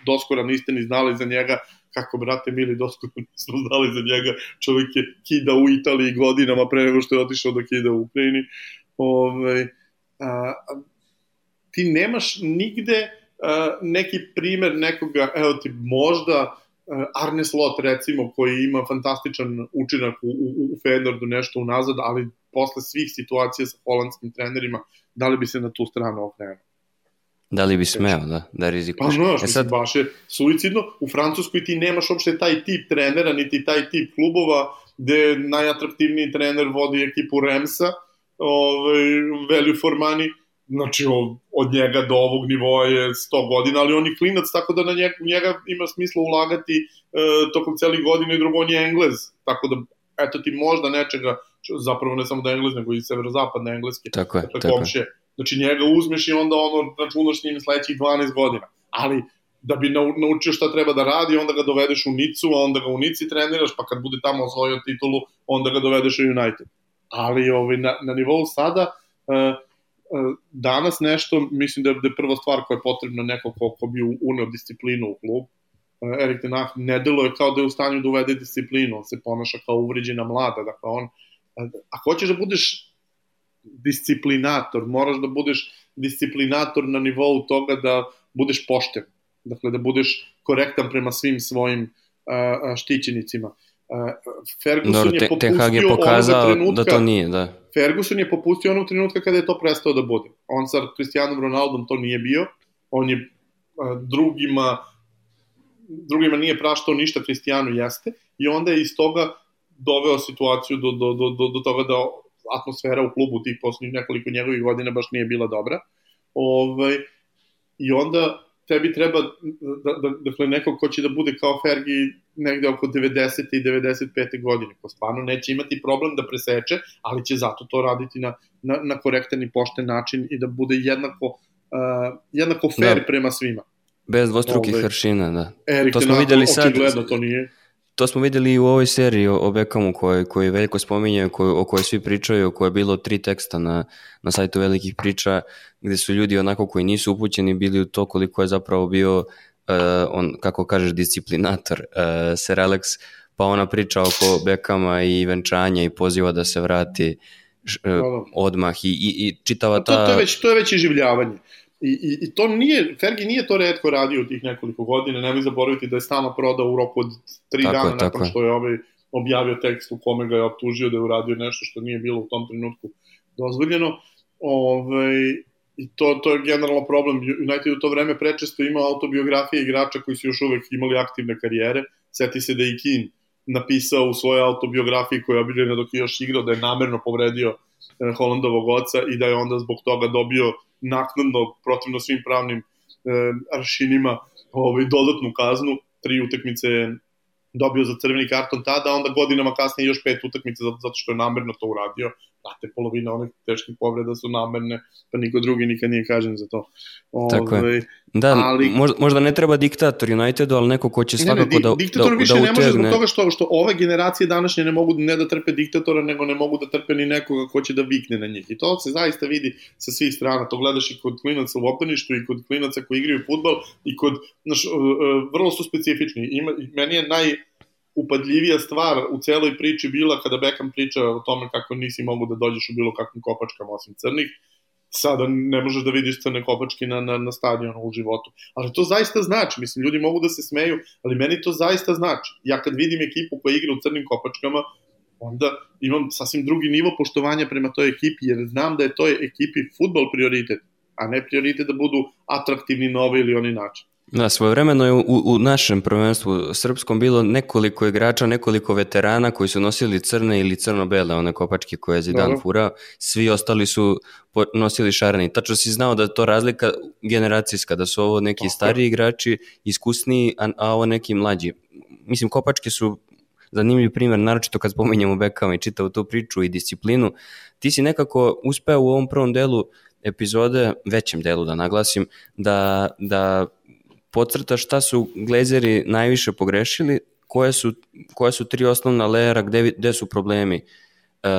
doskora niste ni znali za njega, kako brate mili doskoro nismo znali za njega, čovjek je kida u Italiji godinama pre nego što je otišao da kida u Ukrajini. Ove, ovaj, a, ti nemaš nigde uh, neki primer nekoga, evo ti možda uh, Arne Slot recimo koji ima fantastičan učinak u, u, u Feyenoordu nešto unazad, ali posle svih situacija sa holandskim trenerima, da li bi se na tu stranu okrenuo? Da li bi smeo, da, da rizikuješ? Pa znaš, e sad... baš je suicidno. U Francuskoj ti nemaš uopšte taj tip trenera, niti taj tip klubova, gde najatraktivniji trener vodi ekipu Remsa, ovaj, value for money, znači od njega do ovog nivoa je 100 godina, ali on je klinac, tako da na njega, njega ima smisla ulagati e, tokom celih godina i drugo on je englez, tako da eto ti možda nečega, zapravo ne samo da je englez, nego i severozapadne engleske, tako je, dakle, tako komšije. Znači njega uzmeš i onda ono računaš s njim sledećih 12 godina. Ali da bi naučio šta treba da radi, onda ga dovedeš u Nicu, a onda ga u Nici treniraš, pa kad bude tamo osvojio titulu, onda ga dovedeš u United. Ali ovaj, na, na nivou sada, uh, danas nešto, mislim da je, da je prva stvar koja je potrebna neko ko, ko bi uneo disciplinu u klub, Erik Ten Hag ne deluje kao da je u stanju da uvede disciplinu, on se ponaša kao uvređena mlada, dakle on, ako hoćeš da budeš disciplinator, moraš da budeš disciplinator na nivou toga da budeš pošten, dakle da budeš korektan prema svim svojim uh, štićenicima. Uh, Ferguson Dobro, je popustio je pokazao trenutka, da to nije, da. Ferguson je popustio onog trenutka kada je to prestao da bude. On sa Cristiano Ronaldom to nije bio, on je drugima drugima nije praštao ništa, Cristiano jeste, i onda je iz toga doveo situaciju do, do, do, do, do toga da atmosfera u klubu tih poslednjih nekoliko njegovih godina baš nije bila dobra. Ovaj, I onda tebi treba, da, da, dakle, neko ko će da bude kao Fergi negde oko 90. i 95. godine, ko stvarno neće imati problem da preseče, ali će zato to raditi na, na, na korektan i pošten način i da bude jednako, uh, jednako fair da. prema svima. Bez dvostrukih Ove, hršina, da. Erik to smo videli sad. Očigledno to nije. To smo videli i u ovoj seriji o, o Beckhamu koji, koji veliko spominje, koji, o kojoj svi pričaju, o kojoj je bilo tri teksta na, na sajtu velikih priča, gde su ljudi onako koji nisu upućeni bili u to koliko je zapravo bio, uh, on, kako kažeš, disciplinator uh, Sir Alex, pa ona priča oko Beckhama i venčanja i poziva da se vrati uh, odmah i, i, i čitava ta... To, to, je već, to je već iživljavanje. I, i, I to nije, Fergie nije to redko radio u tih nekoliko godina, nemoj zaboraviti da je stano prodao u roku od tri tako dana nakon što je ovaj objavio tekst u kome ga je optužio da je uradio nešto što nije bilo u tom trenutku dozvoljeno. Ove, ovaj, I to, to je generalno problem. United u to vreme prečesto imao autobiografije igrača koji su još uvek imali aktivne karijere. Seti se da je i Keane napisao u svojoj autobiografiji koja je obiljena dok je još igrao da je namerno povredio eh, Holandovog oca i da je onda zbog toga dobio naknadno, protivno svim pravnim e, aršinima, ovaj, dodatnu kaznu, tri utakmice dobio za crveni karton tada, onda godinama kasnije još pet utakmica zato što je namerno to uradio. Znate, polovina onih teških povreda su namerne, pa niko drugi nikad nije kažen za to. Ove, Tako je. Ovaj, da, ali, možda, možda ne treba diktator Unitedu, ali neko ko će svakako ne, ne, da, diktator da, više da ne može zbog toga što, što ove generacije današnje ne mogu ne da trpe diktatora, nego ne mogu da trpe ni nekoga ko će da vikne na njih. I to se zaista vidi sa svih strana. To gledaš i kod klinaca u obdaništu i kod klinaca koji igraju futbol i kod, znaš, vrlo su specifični. Ima, meni je naj, upadljivija stvar u celoj priči bila kada Beckham priča o tome kako nisi mogu da dođeš u bilo kakvim kopačkama osim crnih, sada ne možeš da vidiš crne kopačke na, na, na stadionu u životu. Ali to zaista znači, mislim, ljudi mogu da se smeju, ali meni to zaista znači. Ja kad vidim ekipu koja igra u crnim kopačkama, onda imam sasvim drugi nivo poštovanja prema toj ekipi, jer znam da je toj ekipi futbol prioritet, a ne prioritet da budu atraktivni na ovaj ili oni način. Da, svojevremeno je u, u našem prvenstvu srpskom bilo nekoliko igrača, nekoliko veterana koji su nosili crne ili crno-bele, one kopačke koje je Zidane furao, svi ostali su nosili šareni. Tačno si znao da je to razlika generacijska, da su ovo neki stariji igrači, iskusniji, a, a ovo neki mlađi. Mislim, kopačke su zanimljiv primer, naročito kad spominjemo Bekama i čitavu tu priču i disciplinu. Ti si nekako uspeo u ovom prvom delu epizode, većem delu da naglasim, da, da podcrta šta su Glazeri najviše pogrešili, koje su, koje su tri osnovna lejera gde, gde su problemi uh,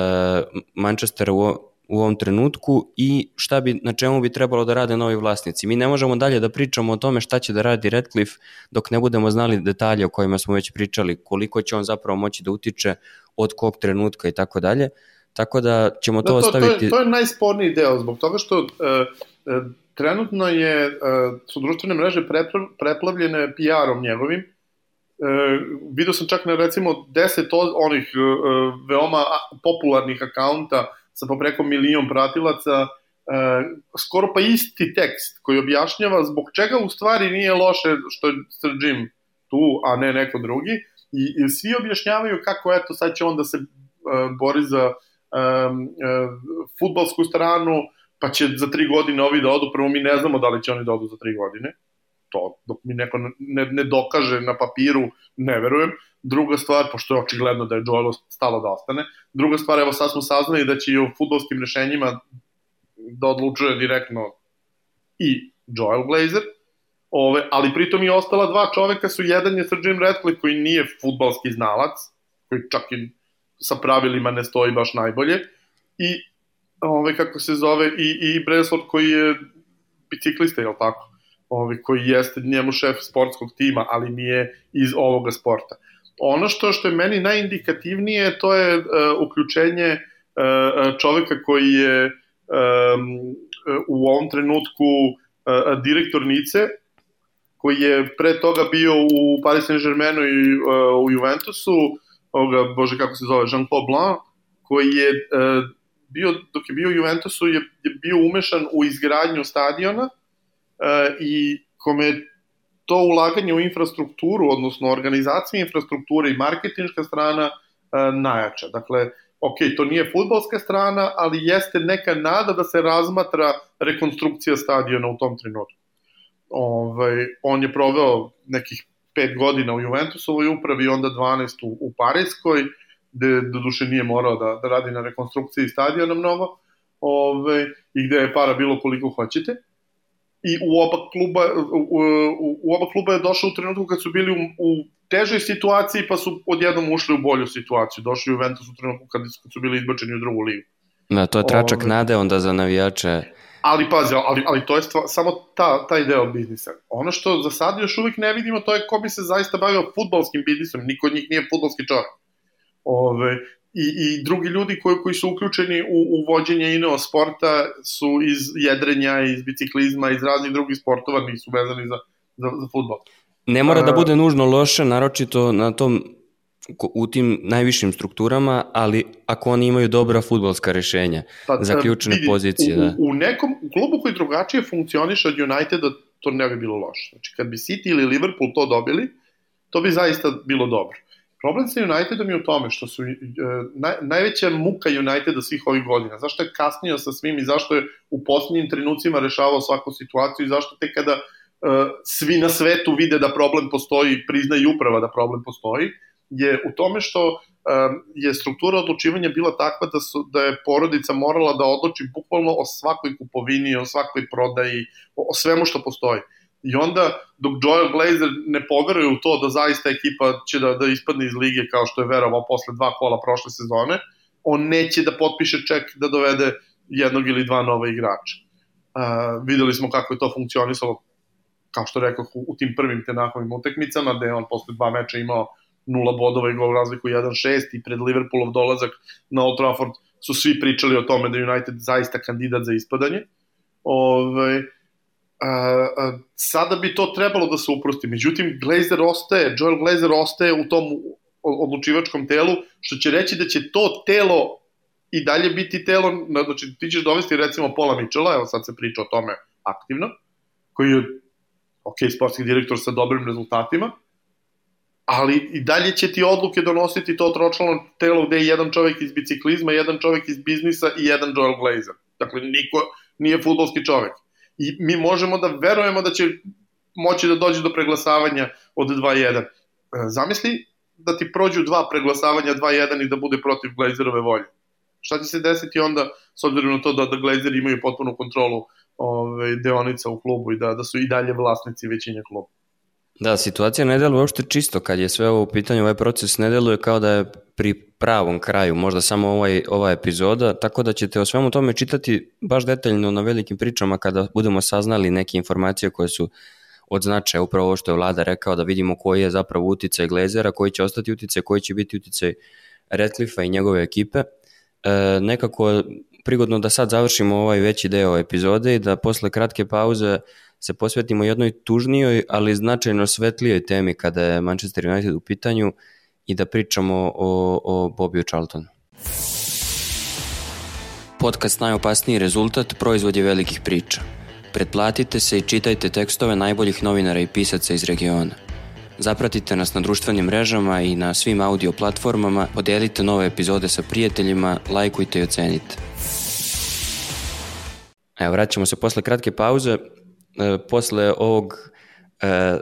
Manchestera u, u ovom trenutku i šta bi, na čemu bi trebalo da rade novi vlasnici. Mi ne možemo dalje da pričamo o tome šta će da radi Redcliffe dok ne budemo znali detalje o kojima smo već pričali, koliko će on zapravo moći da utiče od kog trenutka i tako dalje. Tako da ćemo to, da, to ostaviti... To je, to je najsporniji deo, zbog toga što uh, uh, trenutno je, e, su društvene mreže preplavljene PR-om njegovim. E, video sam čak na recimo 10 onih e, veoma popularnih akaunta sa po preko milion pratilaca, skoro pa isti tekst koji objašnjava zbog čega u stvari nije loše što je Sir Jim tu, a ne neko drugi. I, i svi objašnjavaju kako eto sad će on da se bori za um, uh, futbalsku stranu, pa će za tri godine ovi da odu, prvo mi ne znamo da li će oni da odu za tri godine, to dok mi neko ne, ne dokaže na papiru, ne verujem. Druga stvar, pošto je očigledno da je Joel stalo da ostane, druga stvar, evo sad smo saznali da će i u futbolskim rešenjima da odlučuje direktno i Joel Glazer, ove, ali pritom i ostala dva čoveka su, jedan je Sir Jim Ratcliffe koji nije futbalski znalac, koji čak i sa pravilima ne stoji baš najbolje, i ove, kako se zove, i, i Bresford koji je biciklista, je li tako? ovaj, koji jeste njemu šef sportskog tima, ali nije iz ovoga sporta. Ono što što je meni najindikativnije, to je uh, uključenje uh, čoveka koji je um, u ovom trenutku uh, direktor Nice, koji je pre toga bio u Paris Saint-Germainu i uh, u Juventusu, ovoga, bože kako se zove, Jean-Claude Blanc, koji je uh, bio, dok je bio Juventusu, je, je bio umešan u izgradnju stadiona uh, i kome to ulaganje u infrastrukturu, odnosno organizaciju infrastrukture i marketinška strana uh, najjača. Dakle, ok, to nije futbalska strana, ali jeste neka nada da se razmatra rekonstrukcija stadiona u tom trenutku. Ovaj, on je proveo nekih pet godina u Juventusovoj upravi, onda 12 u, u Parijskoj, gde do duše nije morao da, da radi na rekonstrukciji stadiona mnogo, ove, i gde je para bilo koliko hoćete. I u oba kluba, u, u, u oba kluba je došao u trenutku kad su bili u, u težoj situaciji, pa su odjednom ušli u bolju situaciju. Došli u Juventus u trenutku kad su bili izbačeni u drugu ligu. Da, to je tračak ove, nade onda za navijače. Ali pazi, ali, ali to je stva, samo ta, taj deo biznisa. Ono što za sad još uvijek ne vidimo, to je ko bi se zaista bavio futbalskim biznisom. Niko od njih nije futbalski čovjek. Ove, i, I drugi ljudi koji, koji su uključeni u, u vođenje ineo sporta su iz jedrenja, iz biciklizma, iz raznih drugih sportova, nisu vezani za, za, za futbol. Ne mora da bude nužno loše, naročito na tom u tim najvišim strukturama, ali ako oni imaju dobra futbolska rešenja, pa, za ključne vidi, pozicije. U, da. u nekom u klubu koji drugačije funkcioniše od Uniteda, to ne bi bilo loše. Znači, kad bi City ili Liverpool to dobili, to bi zaista bilo dobro. Problem sa Unitedom je u tome što su uh, naj, najveća muka Uniteda svih ovih godina. Zašto je kasnio sa svim i zašto je u poslednjim trenucima rešavao svaku situaciju i zašto te kada uh, svi na svetu vide da problem postoji, prizna i uprava da problem postoji, je u tome što um, je struktura odlučivanja bila takva da, su, da je porodica morala da odluči bukvalno o svakoj kupovini, o svakoj prodaji, o, o svemu što postoji. I onda, dok Joel Glazer ne poveruje u to da zaista ekipa će da, da ispadne iz lige kao što je verovao posle dva kola prošle sezone, on neće da potpiše ček da dovede jednog ili dva nova igrača. Uh, videli smo kako je to funkcionisalo, kao što rekao, u, u tim prvim tenahovim utekmicama, gde je on posle dva meča imao nula bodova i gol razliku 1-6 i pred Liverpoolov dolazak na Old Trafford su svi pričali o tome da United zaista kandidat za ispadanje. Ove, ovaj, sada bi to trebalo da se uprosti. Međutim, Glazer ostaje, Joel Glazer ostaje u tom odlučivačkom telu, što će reći da će to telo i dalje biti telo, znači ti ćeš dovesti recimo Pola Mičela, evo sad se priča o tome aktivno, koji je ok, sportski direktor sa dobrim rezultatima, ali i dalje će ti odluke donositi to tročlano telo gde je jedan čovek iz biciklizma, jedan čovek iz biznisa i jedan Joel Glazer. Dakle, niko nije futbolski čovek i mi možemo da verujemo da će moći da dođe do preglasavanja od 2-1. E, zamisli da ti prođu dva preglasavanja 2-1 i da bude protiv Glazerove volje. Šta će se desiti onda, s obzirom na to da, da Glazeri imaju potpunu kontrolu ove, deonica u klubu i da, da su i dalje vlasnici većine kluba? Da, situacija ne deluje uopšte čisto kad je sve ovo u pitanju, ovaj proces ne deluje kao da je pri pravom kraju, možda samo ovaj, ova epizoda, tako da ćete o svemu tome čitati baš detaljno na velikim pričama kada budemo saznali neke informacije koje su od značaja, upravo ovo što je vlada rekao, da vidimo koji je zapravo uticaj Glezera, koji će ostati uticaj, koji će biti uticaj Redcliffa i njegove ekipe. E, nekako prigodno da sad završimo ovaj veći deo epizode i da posle kratke pauze se posvetimo jednoj tužnijoj, ali značajno svetlijoj temi kada je Manchester United u pitanju i da pričamo o, o Bobiju Charltonu. Podcast Najopasniji rezultat proizvod je velikih priča. Pretplatite se i čitajte tekstove najboljih novinara i pisaca iz regiona. Zapratite nas na društvenim mrežama i na svim audio platformama, podelite nove epizode sa prijateljima, lajkujte i ocenite. Evo, vraćamo se posle kratke pauze. E, posle ovog e,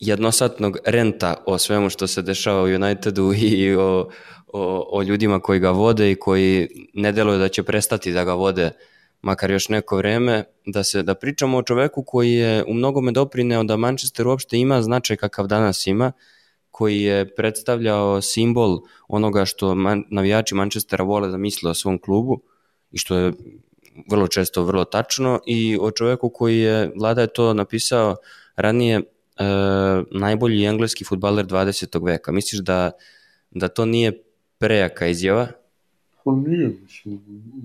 jednosatnog renta o svemu što se dešava u Unitedu i o, o, o ljudima koji ga vode i koji ne deluju da će prestati da ga vode makar još neko vreme, da se da pričamo o čoveku koji je u mnogome doprineo da Manchester uopšte ima značaj kakav danas ima, koji je predstavljao simbol onoga što man, navijači Manchestera vole da misle o svom klubu i što je vrlo često vrlo tačno i o čoveku koji je, Vlada je to napisao ranije, najbolji engleski futbaler 20. veka. Misliš da, da to nije prejaka izjava? Pa nije, mislim,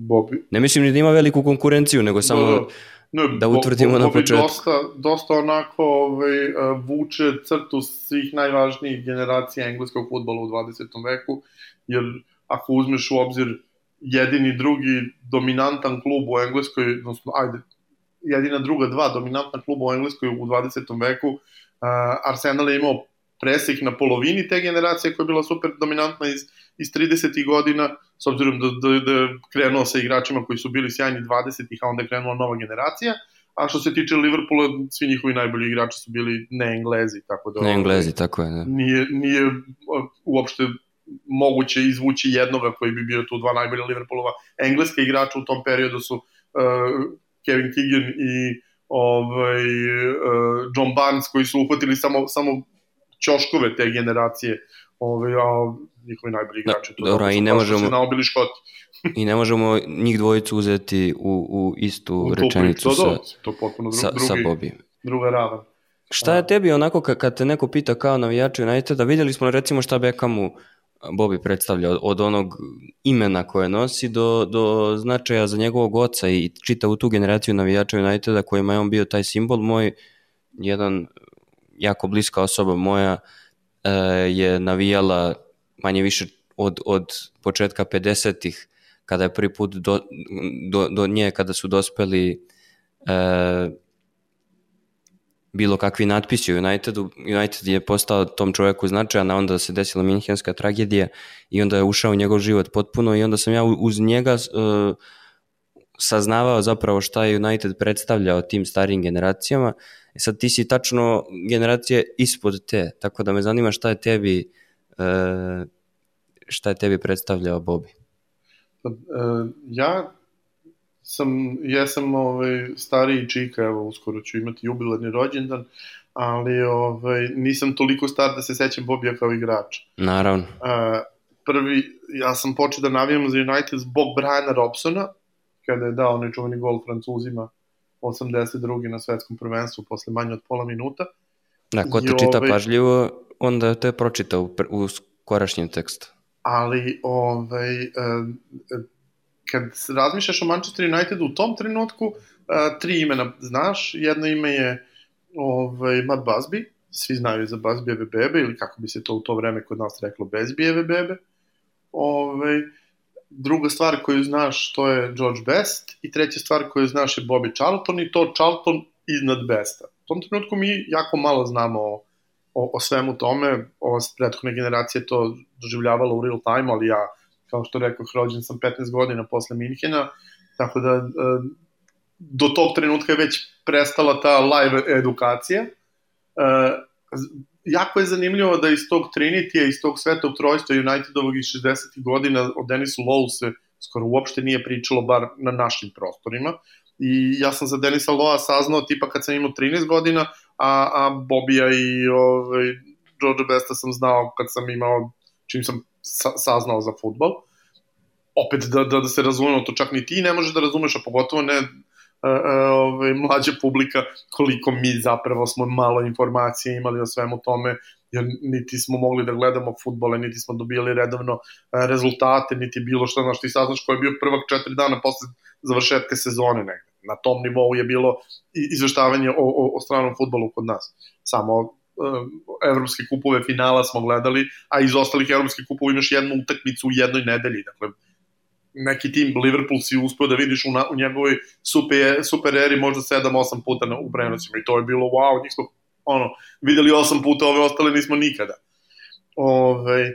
Bobby... Ne mislim ni da ima veliku konkurenciju, nego samo... Da, da ne, da utvrdimo na početku. Dosta, dosta onako ovaj, e, vuče crtu svih najvažnijih generacija engleskog futbola u 20. veku, jer ako uzmeš u obzir jedini drugi dominantan klub u Engleskoj, odnosno, ajde, jedina druga dva dominantna kluba u Engleskoj u 20. veku, uh, Arsenal je imao presek na polovini te generacije koja je bila super dominantna iz, iz 30. godina, s obzirom da, da, da je krenuo sa igračima koji su bili sjajni 20. a onda je krenula nova generacija, a što se tiče Liverpoola, svi njihovi najbolji igrači su bili ne Englezi, tako da... Ne Englezi, tako je, da. Nije, nije uopšte moguće izvući jednoga koji bi bio tu dva najbolja Liverpoolova engleske igrača u tom periodu su uh, Kevin Keegan i ovaj, uh, John Barnes koji su uhvatili samo, samo ćoškove te generacije ovaj, a njihovi najbolji da, igrači. Da, dobro, i ne možemo... Naobili škoti. I ne možemo njih dvojicu uzeti u, u istu u rečenicu to, sa, to, to potpuno dru, sa, drugi, sa Bobijem. Druga ravan. Šta je tebi onako kad te neko pita kao navijaču Uniteda, videli smo recimo šta Beckhamu Bobi predstavlja od onog imena koje nosi do, do značaja za njegovog oca i čita u tu generaciju navijača Uniteda kojima je on bio taj simbol. Moj jedan jako bliska osoba moja e, je navijala manje više od, od početka 50-ih kada je prvi put do, do, do nje, kada su dospeli e, bilo kakvi natpisi u Unitedu. United je postao tom čoveku značajan, a onda se desila minhenska tragedija i onda je ušao u njegov život potpuno i onda sam ja uz njega uh, saznavao zapravo šta je United predstavljao tim starijim generacijama. E sad ti si tačno generacije ispod te, tako da me zanima šta je tebi uh, šta je tebi predstavljao Bobby? Uh, ja sam, jesam ovaj, stariji čika, evo, uskoro ću imati jubilarni rođendan, ali ovaj, nisam toliko star da se sećam Bobija kao igrača. Naravno. A, prvi, ja sam počeo da navijam za United zbog Briana Robsona, kada je dao onaj čuveni gol Francuzima 82. na svetskom prvenstvu posle manje od pola minuta. Da, ko te I, čita ovaj, pažljivo, onda te je pročitao u, u skorašnjem tekstu. Ali, ovaj, kad razmišljaš o Manchester Unitedu u tom trenutku, uh, tri imena znaš, jedno ime je ovaj, Matt Busby, svi znaju za Busbyjeve bebe, ili kako bi se to u to vreme kod nas reklo, Bezbijeve bebe. Ovaj, druga stvar koju znaš to je George Best i treća stvar koju znaš je Bobby Charlton i to Charlton iznad Besta. U tom trenutku mi jako malo znamo o, o, o svemu tome, ova prethodna generacija to doživljavala u real time, ali ja kao što rekao, rođen sam 15 godina posle Minhena, tako da e, do tog trenutka je već prestala ta live edukacija. E, jako je zanimljivo da iz tog Trinity, iz tog sveta utrojstva Unitedovog iz 60. godina o Denisu Lowe se skoro uopšte nije pričalo, bar na našim prostorima. I ja sam za Denisa Loa saznao tipa kad sam imao 13 godina, a, a Bobija i ovaj, George Besta sam znao kad sam imao, čim sam sa, saznao za futbol. Opet da, da, da se razumemo, to čak ni ti ne možeš da razumeš, a pogotovo ne ove, ovaj, mlađa publika, koliko mi zapravo smo malo informacije imali o svemu tome, jer niti smo mogli da gledamo futbole, niti smo dobijali redovno rezultate, niti bilo što, znaš, ti saznaš ko je bio prvak četiri dana posle završetka sezone negde. Na tom nivou je bilo izveštavanje o, o, o stranom futbolu kod nas. Samo evropske kupove finala smo gledali, a iz ostalih evropskih kupova imaš jednu utakmicu u jednoj nedelji. Dakle, neki tim Liverpool si uspeo da vidiš u, na, u njegovoj super, super eri možda 7-8 puta na, u prenosima i to je bilo wow, njih smo ono, videli 8 puta, ove ostale nismo nikada. Ove,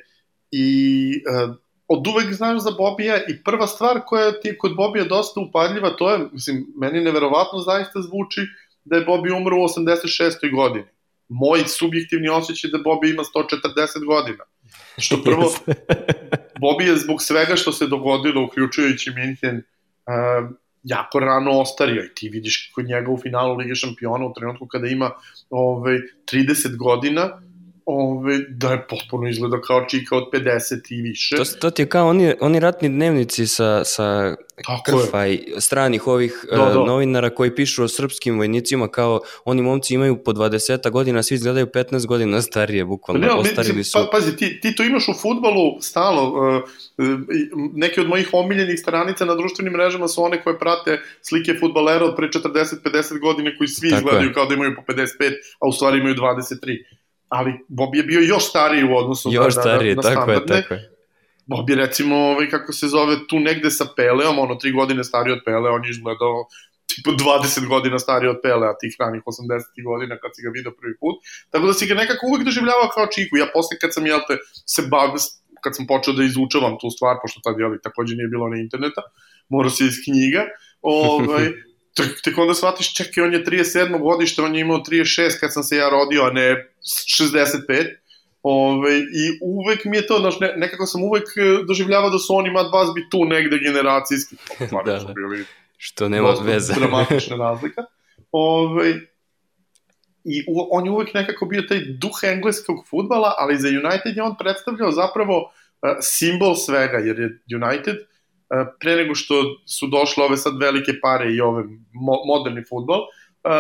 I uh, od uvek znaš za Bobija i prva stvar koja ti je kod Bobija dosta upadljiva, to je, mislim, meni neverovatno zaista zvuči da je Bobby umro u 86. godini moj subjektivni osjećaj da Bobby ima 140 godina. Što prvo, Bobby je zbog svega što se dogodilo, uključujući Minhen, uh, jako rano ostario i ti vidiš kod njega u finalu Lige šampiona u trenutku kada ima ovaj, 30 godina, ove, da je potpuno izgleda kao čika od 50 i više. To, to ti je kao oni, oni ratni dnevnici sa, sa Tako krfa i stranih ovih Da, uh, da. novinara koji pišu o srpskim vojnicima kao oni momci imaju po 20 godina, svi izgledaju 15 godina starije, bukvalno, Ne, ostarili mislim, su. Pa, pazi, ti, ti to imaš u futbalu stalo. Uh, uh, neke od mojih omiljenih stranica na društvenim mrežama su one koje prate slike futbalera od pre 40-50 godina koji svi Tako izgledaju je. kao da imaju po 55, a u stvari imaju 23. Ali Bob je bio još stariji u odnosu Još na, starije, na, na tako je, standardne. tako je. Bob je recimo, ovaj, kako se zove, tu negde sa Peleom, ono, tri godine stariji od Pele, on je izgledao tipa 20 godina stariji od Pele, a tih ranih 80 godina kad si ga video prvi put. Tako da si ga nekako uvek doživljavao kao čiku. Ja posle kad sam, jel te, se bav, kad sam počeo da izučavam tu stvar, pošto tad, jel, takođe nije bilo na interneta, morao se iz knjiga, ovaj, tek, tek onda shvatiš, čekaj, on je 37. godište, on je imao 36 kad sam se ja rodio, a ne 65. Ove, I uvek mi je to, znaš, ne, nekako sam uvek e, doživljavao da su oni Mad Busby tu negde generacijski. Stvarno Da, da. bili Što nema veze. dramatična razlika. Ove, I u, on je uvek nekako bio taj duh engleskog futbala, ali za United je on predstavljao zapravo uh, simbol svega, jer je United pre nego što su došle ove sad velike pare i ove mo moderni futbol, uh,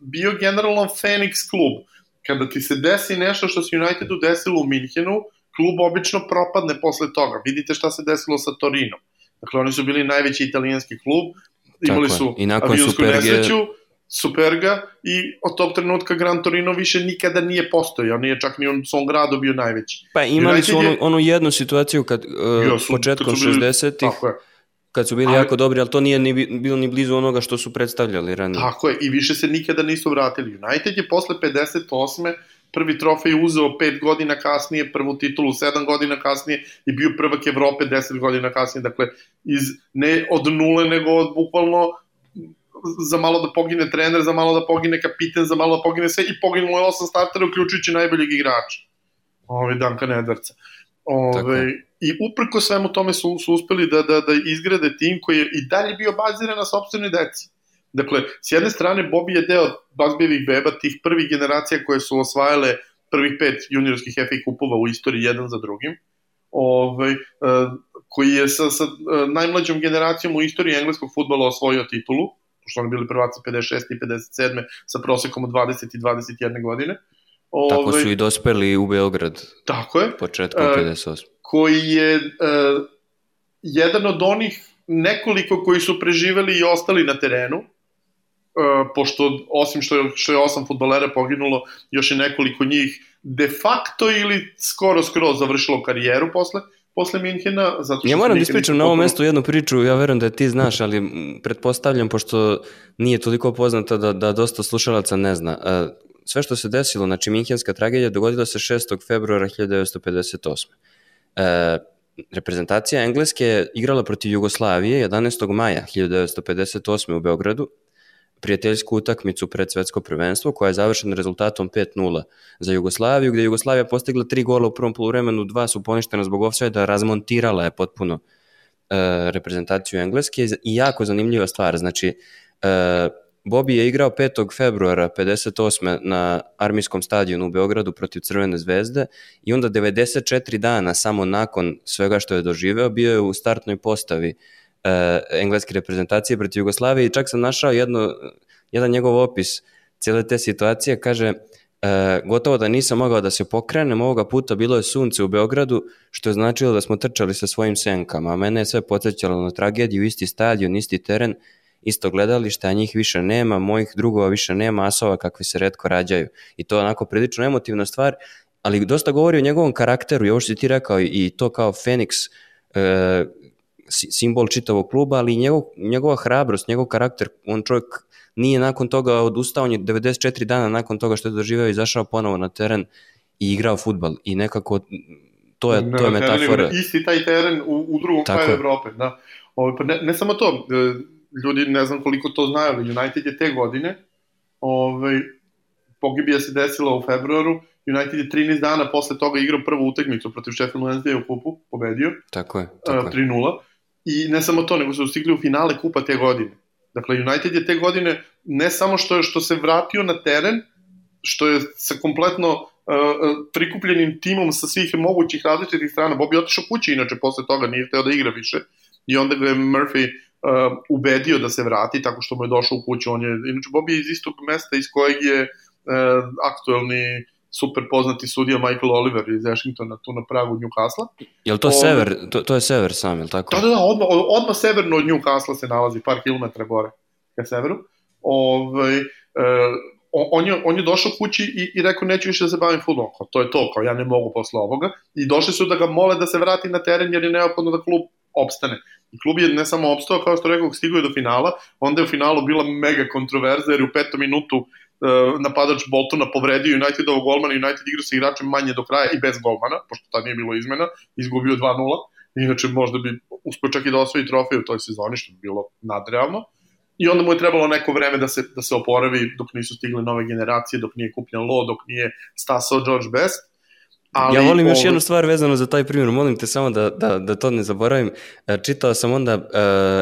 bio generalno Phoenix klub. Kada ti se desi nešto što se Unitedu desilo u Minhenu, klub obično propadne posle toga. Vidite šta se desilo sa Torinom. Dakle, oni su bili najveći italijanski klub, imali Tako su I nakon avionsku Superge- nesreću, Superga i od tog trenutka Gran Torino više nikada nije postojao, nije čak ni on u svom gradu bio najveći. Pa imali su onu, je- onu jednu situaciju kad, uh, Ja, su- početkom kad su bili- 60-ih, Tako je. kad su bili Ali- jako dobri, ali to nije ni, bi- bilo ni blizu onoga što su predstavljali ranije. Tako je, i više se nikada nisu vratili. United je posle 58. prvi trofej uzeo pet godina kasnije, prvu titulu sedam godina kasnije i bio prvak Evrope 10 godina kasnije. Dakle, iz, ne od nule, nego od bukvalno za malo da pogine trener, za malo da pogine kapiten, za malo da pogine sve i poginulo je osam startera, uključujući najboljeg igrača. Ove, Danka Nedvarca. Tako Ove. I uprko svemu tome su, su uspeli da, da, da izgrade tim koji je i dalje bio baziran na sobstvenoj deci. Dakle, s jedne strane, Bobby je deo Bazbijevih beba, tih prvih generacija koje su osvajale prvih pet juniorskih FA kupova u istoriji jedan za drugim, ovaj, koji je sa, sa e, najmlađom generacijom u istoriji engleskog futbola osvojio titulu, pošto oni bili prvaci 56. i 57. sa prosekom od 20 i 21 godine. Tako Ovaj, su i dospeli u Beograd Tako je početkom E, 58. koji je uh, jedan od onih nekoliko koji su preživeli i ostali na terenu, uh, pošto osim što je, što je osam futbolera poginulo, još je nekoliko njih de facto ili skoro skoro završilo karijeru posle, posle Minhena. Zato što Ja moram da ispričam na ovom mestu jednu priču, ja verujem da je ti znaš, ali pretpostavljam, pošto nije toliko poznata da, da dosta slušalaca ne zna. E, Sve što se desilo, znači Minhenska tragedija, dogodila se 6. februara 1958. E, reprezentacija Engleske je igrala protiv Jugoslavije 11. maja 1958. u Beogradu, prijateljsku utakmicu pred svetsko prvenstvo koja je završena rezultatom 5-0 za Jugoslaviju, gde je Jugoslavija postigla tri gola u prvom poluvremenu, dva su poništena zbog offside razmontirala je potpuno e, reprezentaciju Engleske i jako zanimljiva stvar, znači e, Bobby je igrao 5. februara 58. na armijskom stadionu u Beogradu protiv Crvene zvezde i onda 94 dana samo nakon svega što je doživeo bio je u startnoj postavi e, engleske reprezentacije protiv Jugoslavije i čak sam našao jedno, jedan njegov opis cijele te situacije, kaže e, gotovo da nisam mogao da se pokrenem, ovoga puta bilo je sunce u Beogradu, što je značilo da smo trčali sa svojim senkama, a mene je sve podsjećalo na tragediju, isti stadion, isti teren, isto gledalište, a njih više nema, mojih drugova više nema, asova kakvi se redko rađaju. I to je onako prilično emotivna stvar, ali dosta govori o njegovom karakteru i ovo što si ti rekao i to kao Feniks e, simbol čitavog kluba, ali njegov, njegova hrabrost, njegov karakter, on čovjek nije nakon toga odustao, on je 94 dana nakon toga što je doživeo izašao ponovo na teren i igrao futbal i nekako to je, to je ne, metafora. Isti taj teren u, u drugom Tako kraju. Evrope. Da. Ovo, pa ne, ne samo to, e, ljudi ne znam koliko to znaju, ali United je te godine, ovaj, pogibija se desila u februaru, United je 13 dana posle toga igrao prvu utakmicu protiv Sheffield Wednesday u kupu, pobedio, Tako je, e, tako je. 3-0, i ne samo to, nego su stigli u finale kupa te godine. Dakle, United je te godine ne samo što, je, što se vratio na teren, što je sa kompletno prikupljenim timom sa svih mogućih različitih strana. Bobby otišao kući, inače posle toga nije hteo da igra više. I onda ga je Murphy uh, ubedio da se vrati tako što mu je došao u kuću. On je, inače, Bobby je iz istog mesta iz kojeg je uh, aktuelni super poznati sudija Michael Oliver iz Washingtona tu na pragu Newcastle. Je li to Ove, sever, to, to je sever sam, je li tako? Da, da, da, odmah, odmah severno od Newcastle se nalazi, par kilometra gore ka severu. Ove, ovaj, uh, on je, on je došao kući i, i rekao neću više da se bavim futbolom, kao to je to, kao ja ne mogu posle ovoga. I došli su da ga mole da se vrati na teren jer je neophodno da klub opstane. I klub je ne samo opstao, kao što rekao, stigao je do finala, onda je u finalu bila mega kontroverza jer u petom minutu uh, napadač Boltona povredio Unitedovog golmana, United igra sa igračem manje do kraja i bez golmana, pošto tad nije bilo izmena, izgubio 2-0, inače možda bi uspio čak i da osvoji trofej u toj sezoni, što bi bilo nadrealno. I onda mu je trebalo neko vreme da se, da se oporavi dok nisu stigle nove generacije, dok nije kupljen Lo, dok nije stasao George Best. Ali, ja volim još jednu stvar vezano za taj primjer, molim te samo da, da, da to ne zaboravim. E, čitao sam onda uh,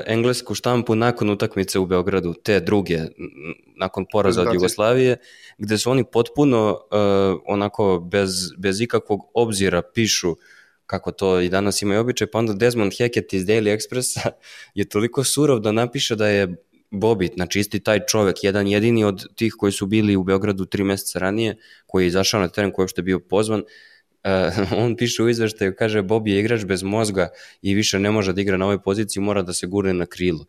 englesku štampu nakon utakmice u Beogradu, te druge, nakon poraza od Jugoslavije, gde su oni potpuno uh, onako bez, bez ikakvog obzira pišu kako to i danas imaju običaj, pa onda Desmond Hackett iz Daily Expressa je toliko surov da napiše da je Bobit, znači isti taj čovek, jedan jedini od tih koji su bili u Beogradu tri meseca ranije, koji je izašao na teren, koji je uopšte bio pozvan, uh, on piše u izveštaju, kaže Bobi je igrač bez mozga i više ne može da igra na ovoj poziciji, mora da se gurne na krilo.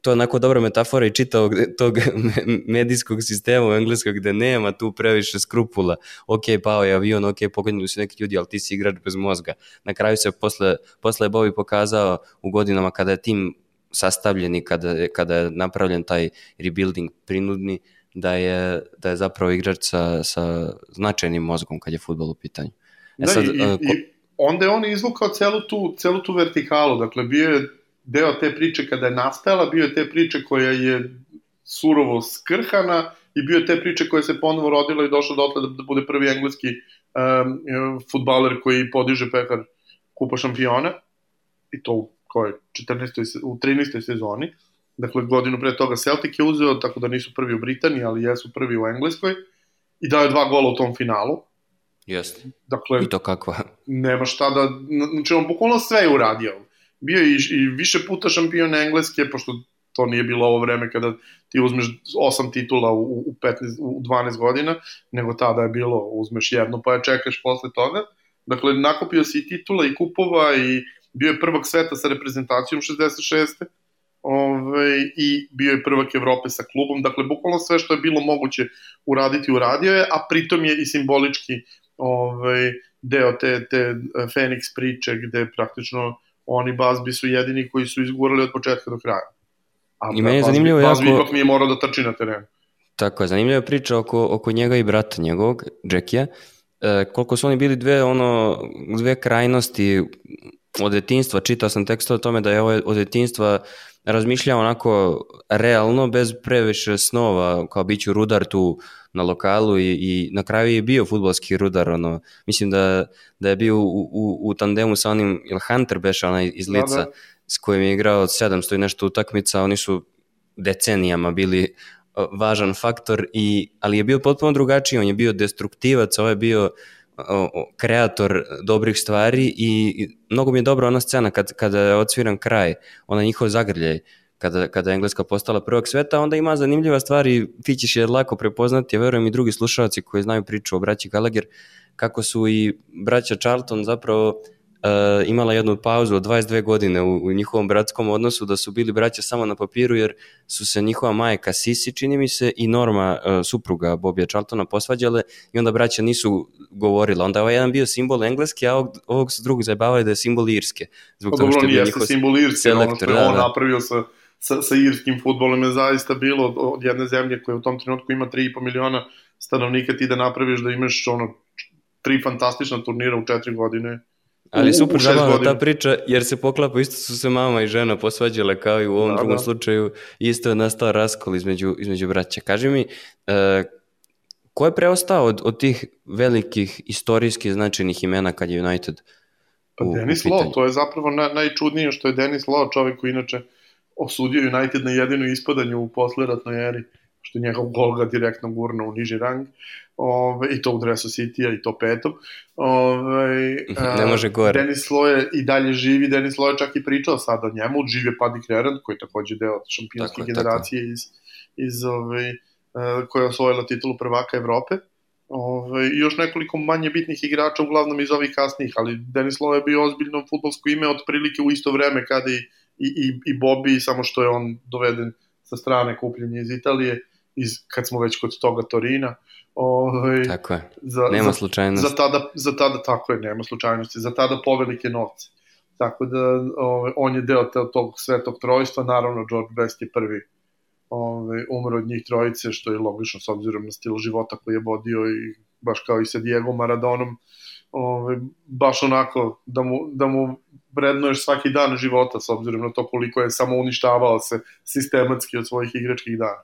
To je onako dobra metafora i čitao tog medijskog sistema u engleskog gde nema tu previše skrupula. Ok, pao je avion, ok, pogodili su neki ljudi, ali ti si igrač bez mozga. Na kraju se posle, posle je Bobi pokazao u godinama kada je tim sastavljeni kada je, kada je napravljen taj rebuilding prinudni, da je, da je zapravo igrač sa, sa značajnim mozgom kad je futbol u pitanju. E da, sad, i, uh, ko... i onda je on izvukao celu tu, celu tu vertikalu, dakle bio je deo te priče kada je nastala, bio je te priče koja je surovo skrhana i bio je te priče koja se ponovo rodila i došla dotle da, da bude prvi engleski um, futbaler koji podiže pehar kupa šampiona i to koje 14. u 13. sezoni. Dakle, godinu pre toga Celtic je uzeo, tako da nisu prvi u Britaniji, ali jesu prvi u Engleskoj. I dao je dva gola u tom finalu. Jeste. Dakle, I to kakva? Nema šta da... Znači, on bukvalno sve je uradio. Bio je i, i više puta šampion Engleske, pošto to nije bilo ovo vreme kada ti uzmeš osam titula u, u, 15, u 12 godina, nego tada je bilo uzmeš jednu pa je čekaš posle toga. Dakle, nakupio si i titula i kupova i bio je prvak sveta sa reprezentacijom 66. Ove, ovaj, i bio je prvak Evrope sa klubom, dakle, bukvalno sve što je bilo moguće uraditi, uradio je, a pritom je i simbolički ovaj, deo te, te Fenix priče, gde praktično oni Bazbi su jedini koji su izgurali od početka do kraja. A I meni je zanimljivo jako... Bazbi ipak nije morao da trči na terenu. Tako je, zanimljiva priča oko, oko njega i brata njegovog, Jackija, e, koliko su oni bili dve, ono, dve krajnosti od detinstva, čitao sam tekst o tome da je ovo od detinstva razmišljao onako realno, bez previše snova, kao bit ću rudar tu na lokalu i, i na kraju je bio futbolski rudar, ono, mislim da, da je bio u, u, u tandemu sa onim, ili Hunter beša onaj iz lica, da, da. s kojim je igrao 700 i nešto utakmica, oni su decenijama bili važan faktor, i, ali je bio potpuno drugačiji, on je bio destruktivac, ovo je bio kreator dobrih stvari i mnogo mi je dobra ona scena kad, kada je odsviran kraj, ona njihov zagrljaj, kada, kada je Engleska postala prvog sveta, onda ima zanimljiva stvar i ti ćeš je lako prepoznati, ja verujem i drugi slušalci koji znaju priču o braći Gallagher, kako su i braća Charlton zapravo uh, imala jednu pauzu od 22 godine u, u njihovom bratskom odnosu, da su bili braća samo na papiru, jer su se njihova majka Sisi, čini mi se, i Norma, uh, supruga Bobija Charltona, posvađale i onda braća nisu govorila. Onda je ovaj jedan bio simbol engleski, a ovog, ovog su drugog zajebavali da je simbol irske. Zbog pa, toga što je bio njihov simbol irske, ono što je da, on da. napravio sa sa, sa irskim futbolom je zaista bilo od, od jedne zemlje koja u tom trenutku ima 3,5 miliona stanovnika ti da napraviš da imaš ono tri fantastična turnira u četiri godine Ali super zabavna ta priča, jer se poklapa, isto su se mama i žena posvađale kao i u ovom da, drugom da. slučaju, isto je nastao raskol između, između braća. Kaži mi, uh, ko je preostao od, od tih velikih istorijskih značajnih imena kad je United Pa u, Denis Law, to je zapravo na, najčudnije što je Denis Law, čovek koji inače osudio United na jedinu ispadanju u posleratnoj eri što je njegov gol ga direktno gurno u niži rang, ove, i to u dresu City-a i to petom. Ove, ne može gore. Denis Loje i dalje živi, Denis Loje čak i pričao sad o njemu, žive Paddy Crerand, koji je takođe deo šampionske tako generacije tako. iz, iz ove, koja je osvojila titulu prvaka Evrope. Ove, I još nekoliko manje bitnih igrača, uglavnom iz ovih kasnijih, ali Denis Loje je bio ozbiljno futbolsko ime od prilike u isto vreme kada i, i, i, i Bobby, samo što je on doveden sa strane kupljenje iz Italije, iz, kad smo već kod toga Torina. Ove, tako je, za, nema slučajnosti. Za tada, za tada, tako je, nema slučajnosti, za tada povelike novce. Tako da ove, on je deo tog svetog trojstva, naravno George Best je prvi ove, umro od njih trojice, što je logično s obzirom na stil života koji je vodio i baš kao i sa Diego Maradonom, ove, baš onako da mu, da mu vrednuješ svaki dan života s obzirom na to koliko je samo uništavao se sistematski od svojih igračkih dana.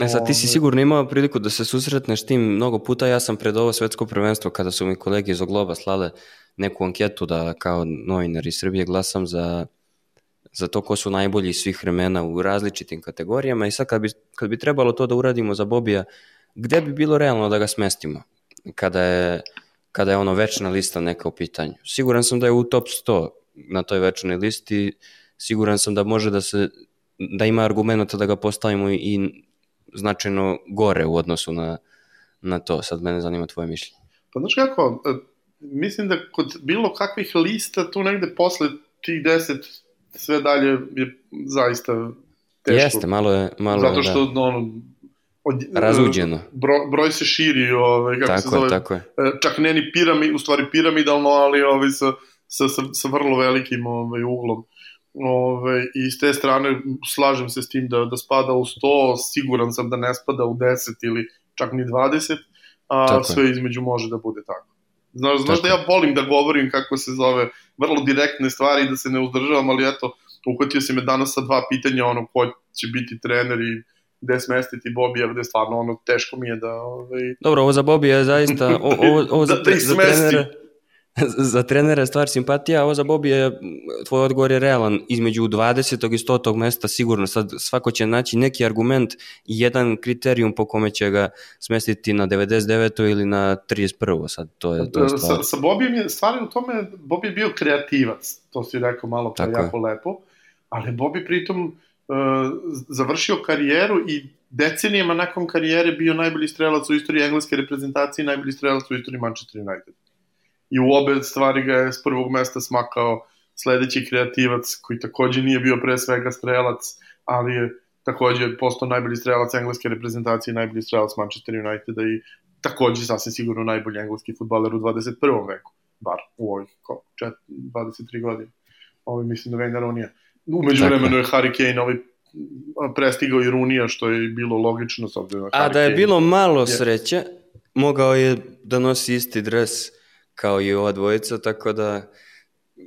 E sad ti si sigurno imao priliku da se susretneš tim mnogo puta, ja sam pred ovo svetsko prvenstvo kada su mi kolege iz Ogloba slale neku anketu da kao novinar iz Srbije glasam za za to ko su najbolji svih vremena u različitim kategorijama. I sad kad bi, kad bi trebalo to da uradimo za Bobija, gde bi bilo realno da ga smestimo kada je, kada je ono večna lista neka u pitanju? Siguran sam da je u top 100 na toj večnoj listi, siguran sam da može da se da ima argumenta da ga postavimo i značajno gore u odnosu na, na to. Sad mene zanima tvoje mišljenje. Pa znaš kako, e, mislim da kod bilo kakvih lista tu negde posle tih deset sve dalje je zaista teško. Jeste, malo je... Malo Zato što, da. ono, od, Razuđeno. Bro, broj se širi, ovaj, kako tako se zove, je, tako je. E, čak ne ni pirami, u stvari piramidalno, ali ovaj, sa, sa, sa, sa vrlo velikim ovaj, uglom. Ove, I s te strane slažem se s tim da, da spada u 100, siguran sam da ne spada u 10 ili čak ni 20, a tako sve je. između može da bude tako. Znaš, znaš da ja volim da govorim kako se zove vrlo direktne stvari da se ne uzdržavam, ali eto, uhvatio se me danas sa dva pitanja, ono, ko će biti trener i gde smestiti Bobija, gde stvarno ono teško mi je da... Ovaj... Dobro, ovo za Bobija je zaista, o, ovo, ovo za, da, da za trenera, za trenera je stvar simpatija, a ovo za Bobi je, tvoj odgovor je realan, između 20. i 100. mesta sigurno, sad svako će naći neki argument i jedan kriterijum po kome će ga smestiti na 99. ili na 31. sad to je, to je stvar. Sa, sa Bobijem je, stvar u tome, Bobi je bio kreativac, to si rekao malo pa jako je. lepo, ali Bobi pritom uh, završio karijeru i decenijama nakon karijere bio najbolji strelac u istoriji engleske reprezentacije i najbolji strelac u istoriji Manchester United i u obe stvari ga je s prvog mesta smakao sledeći kreativac koji takođe nije bio pre svega strelac, ali je takođe postao najbolji strelac engleske reprezentacije, najbolji strelac Manchester Uniteda i takođe sasvim sigurno najbolji engleski futbaler u 21. veku, bar u ovih 23 godine. Ovo mislim da Wayne Ronija. Umeđu vremenu je Harry Kane ovaj prestigao i Runija, što je bilo logično s obzirom na A da je bilo malo sreće, mogao je da nosi isti dres kao i ova dvojica, tako da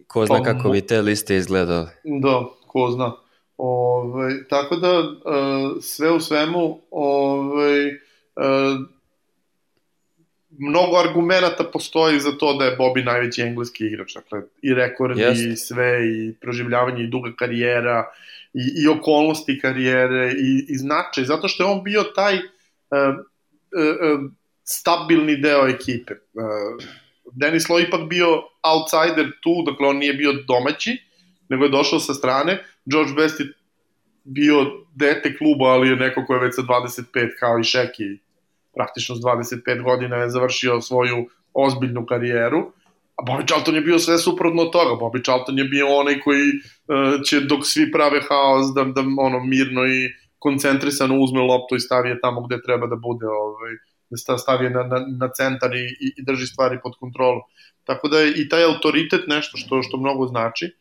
ko zna pa, kako bi te liste izgledale. Da, ko zna. Ove, tako da, uh, sve u svemu, ove, uh, mnogo argumenta postoji za to da je Bobby najveći engleski igrač. Dakle, i rekordi, Jest. i sve, i proživljavanje, i duga karijera, i, i okolnosti karijere, i, i značaj, zato što je on bio taj uh, uh, uh, stabilni deo ekipe. Uh, Denis Lo ipak bio outsider tu, dakle on nije bio domaći, nego je došao sa strane. George Best je bio dete kluba, ali je neko ko je već sa 25 kao i Šeki, praktično s 25 godina je završio svoju ozbiljnu karijeru. A Bobby Charlton je bio sve suprotno od toga. Bobby Charlton je bio onaj koji uh, će dok svi prave haos da, da ono mirno i koncentrisano uzme loptu i stavi je tamo gde treba da bude ovaj, da stavi na, na, na centar i, i, i drži stvari pod kontrolom. Tako da je i taj autoritet nešto što, što mnogo znači.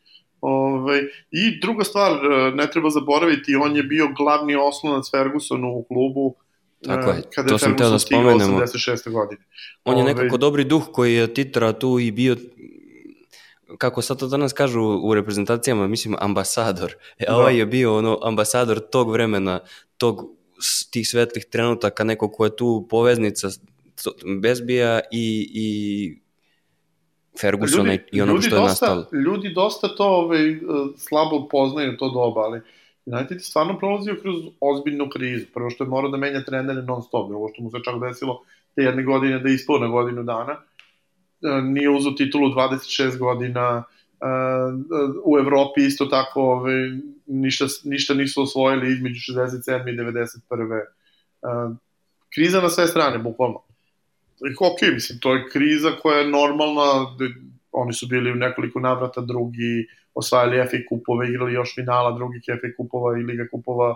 Ove, ovaj, I druga stvar, e, ne treba zaboraviti, on je bio glavni oslonac Fergusonu u klubu e, Tako je, kada to je sam teo da spomenemo. 86. godine. On je nekako dobri duh koji je titra tu i bio kako sad to danas kažu u reprezentacijama, mislim ambasador. E, da. ovaj je bio ono ambasador tog vremena, tog tih svetlih trenutaka, neko ko je tu poveznica Bezbija i, i Fergusona ljudi, i onoga što je dosta, nastalo. Ljudi dosta to ovaj, slabo poznaju to doba, ali United je stvarno prolazio kroz ozbiljnu krizu. Prvo što je morao da menja trenere non stop, drugo što mu se čak desilo te jedne godine da je ispao na godinu dana. E, nije uzao titulu 26 godina, e, u Evropi isto tako ove, ništa, ništa nisu osvojili između 67. i 91. E, kriza na sve strane, bukvalno. I ok, mislim, to je kriza koja je normalna, oni su bili u nekoliko navrata drugi, osvajali FA kupove, igrali još finala drugih FA kupova i Liga kupova, uh,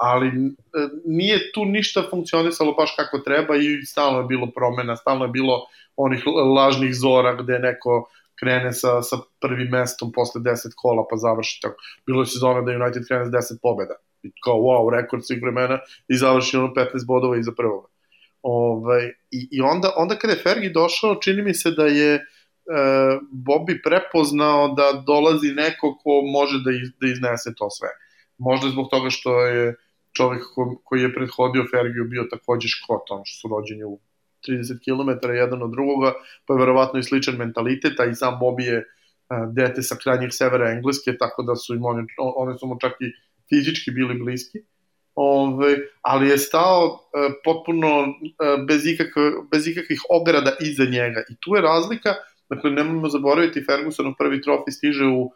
ali uh, nije tu ništa funkcionisalo baš kako treba i stalno je bilo promena, stalno je bilo onih lažnih zora gde neko krene sa, sa prvim mestom posle 10 kola pa završi tako. Bilo je sezona da United krene s 10 pobeda. I kao wow, rekord svih vremena i završi ono 15 bodova iza prvoga. Ovaj, i, I onda, onda kada je Fergie došao, čini mi se da je e, Bobby prepoznao da dolazi neko ko može da, iz, da iznese to sve. Možda zbog toga što je čovek ko, koji je prethodio Fergiju bio takođe škot, ono što su rođeni u 30 km jedan od drugoga, pa je verovatno i sličan mentalitet, a i sam Bobby je uh, dete sa krajnjih severa Engleske, tako da su im oni, one su mu čak i fizički bili bliski. Ove, ali je stao uh, potpuno uh, bez, ikakve, bez ikakvih ograda iza njega. I tu je razlika Dakle, nemojmo zaboraviti, Fergusonov prvi trofej stiže u uh,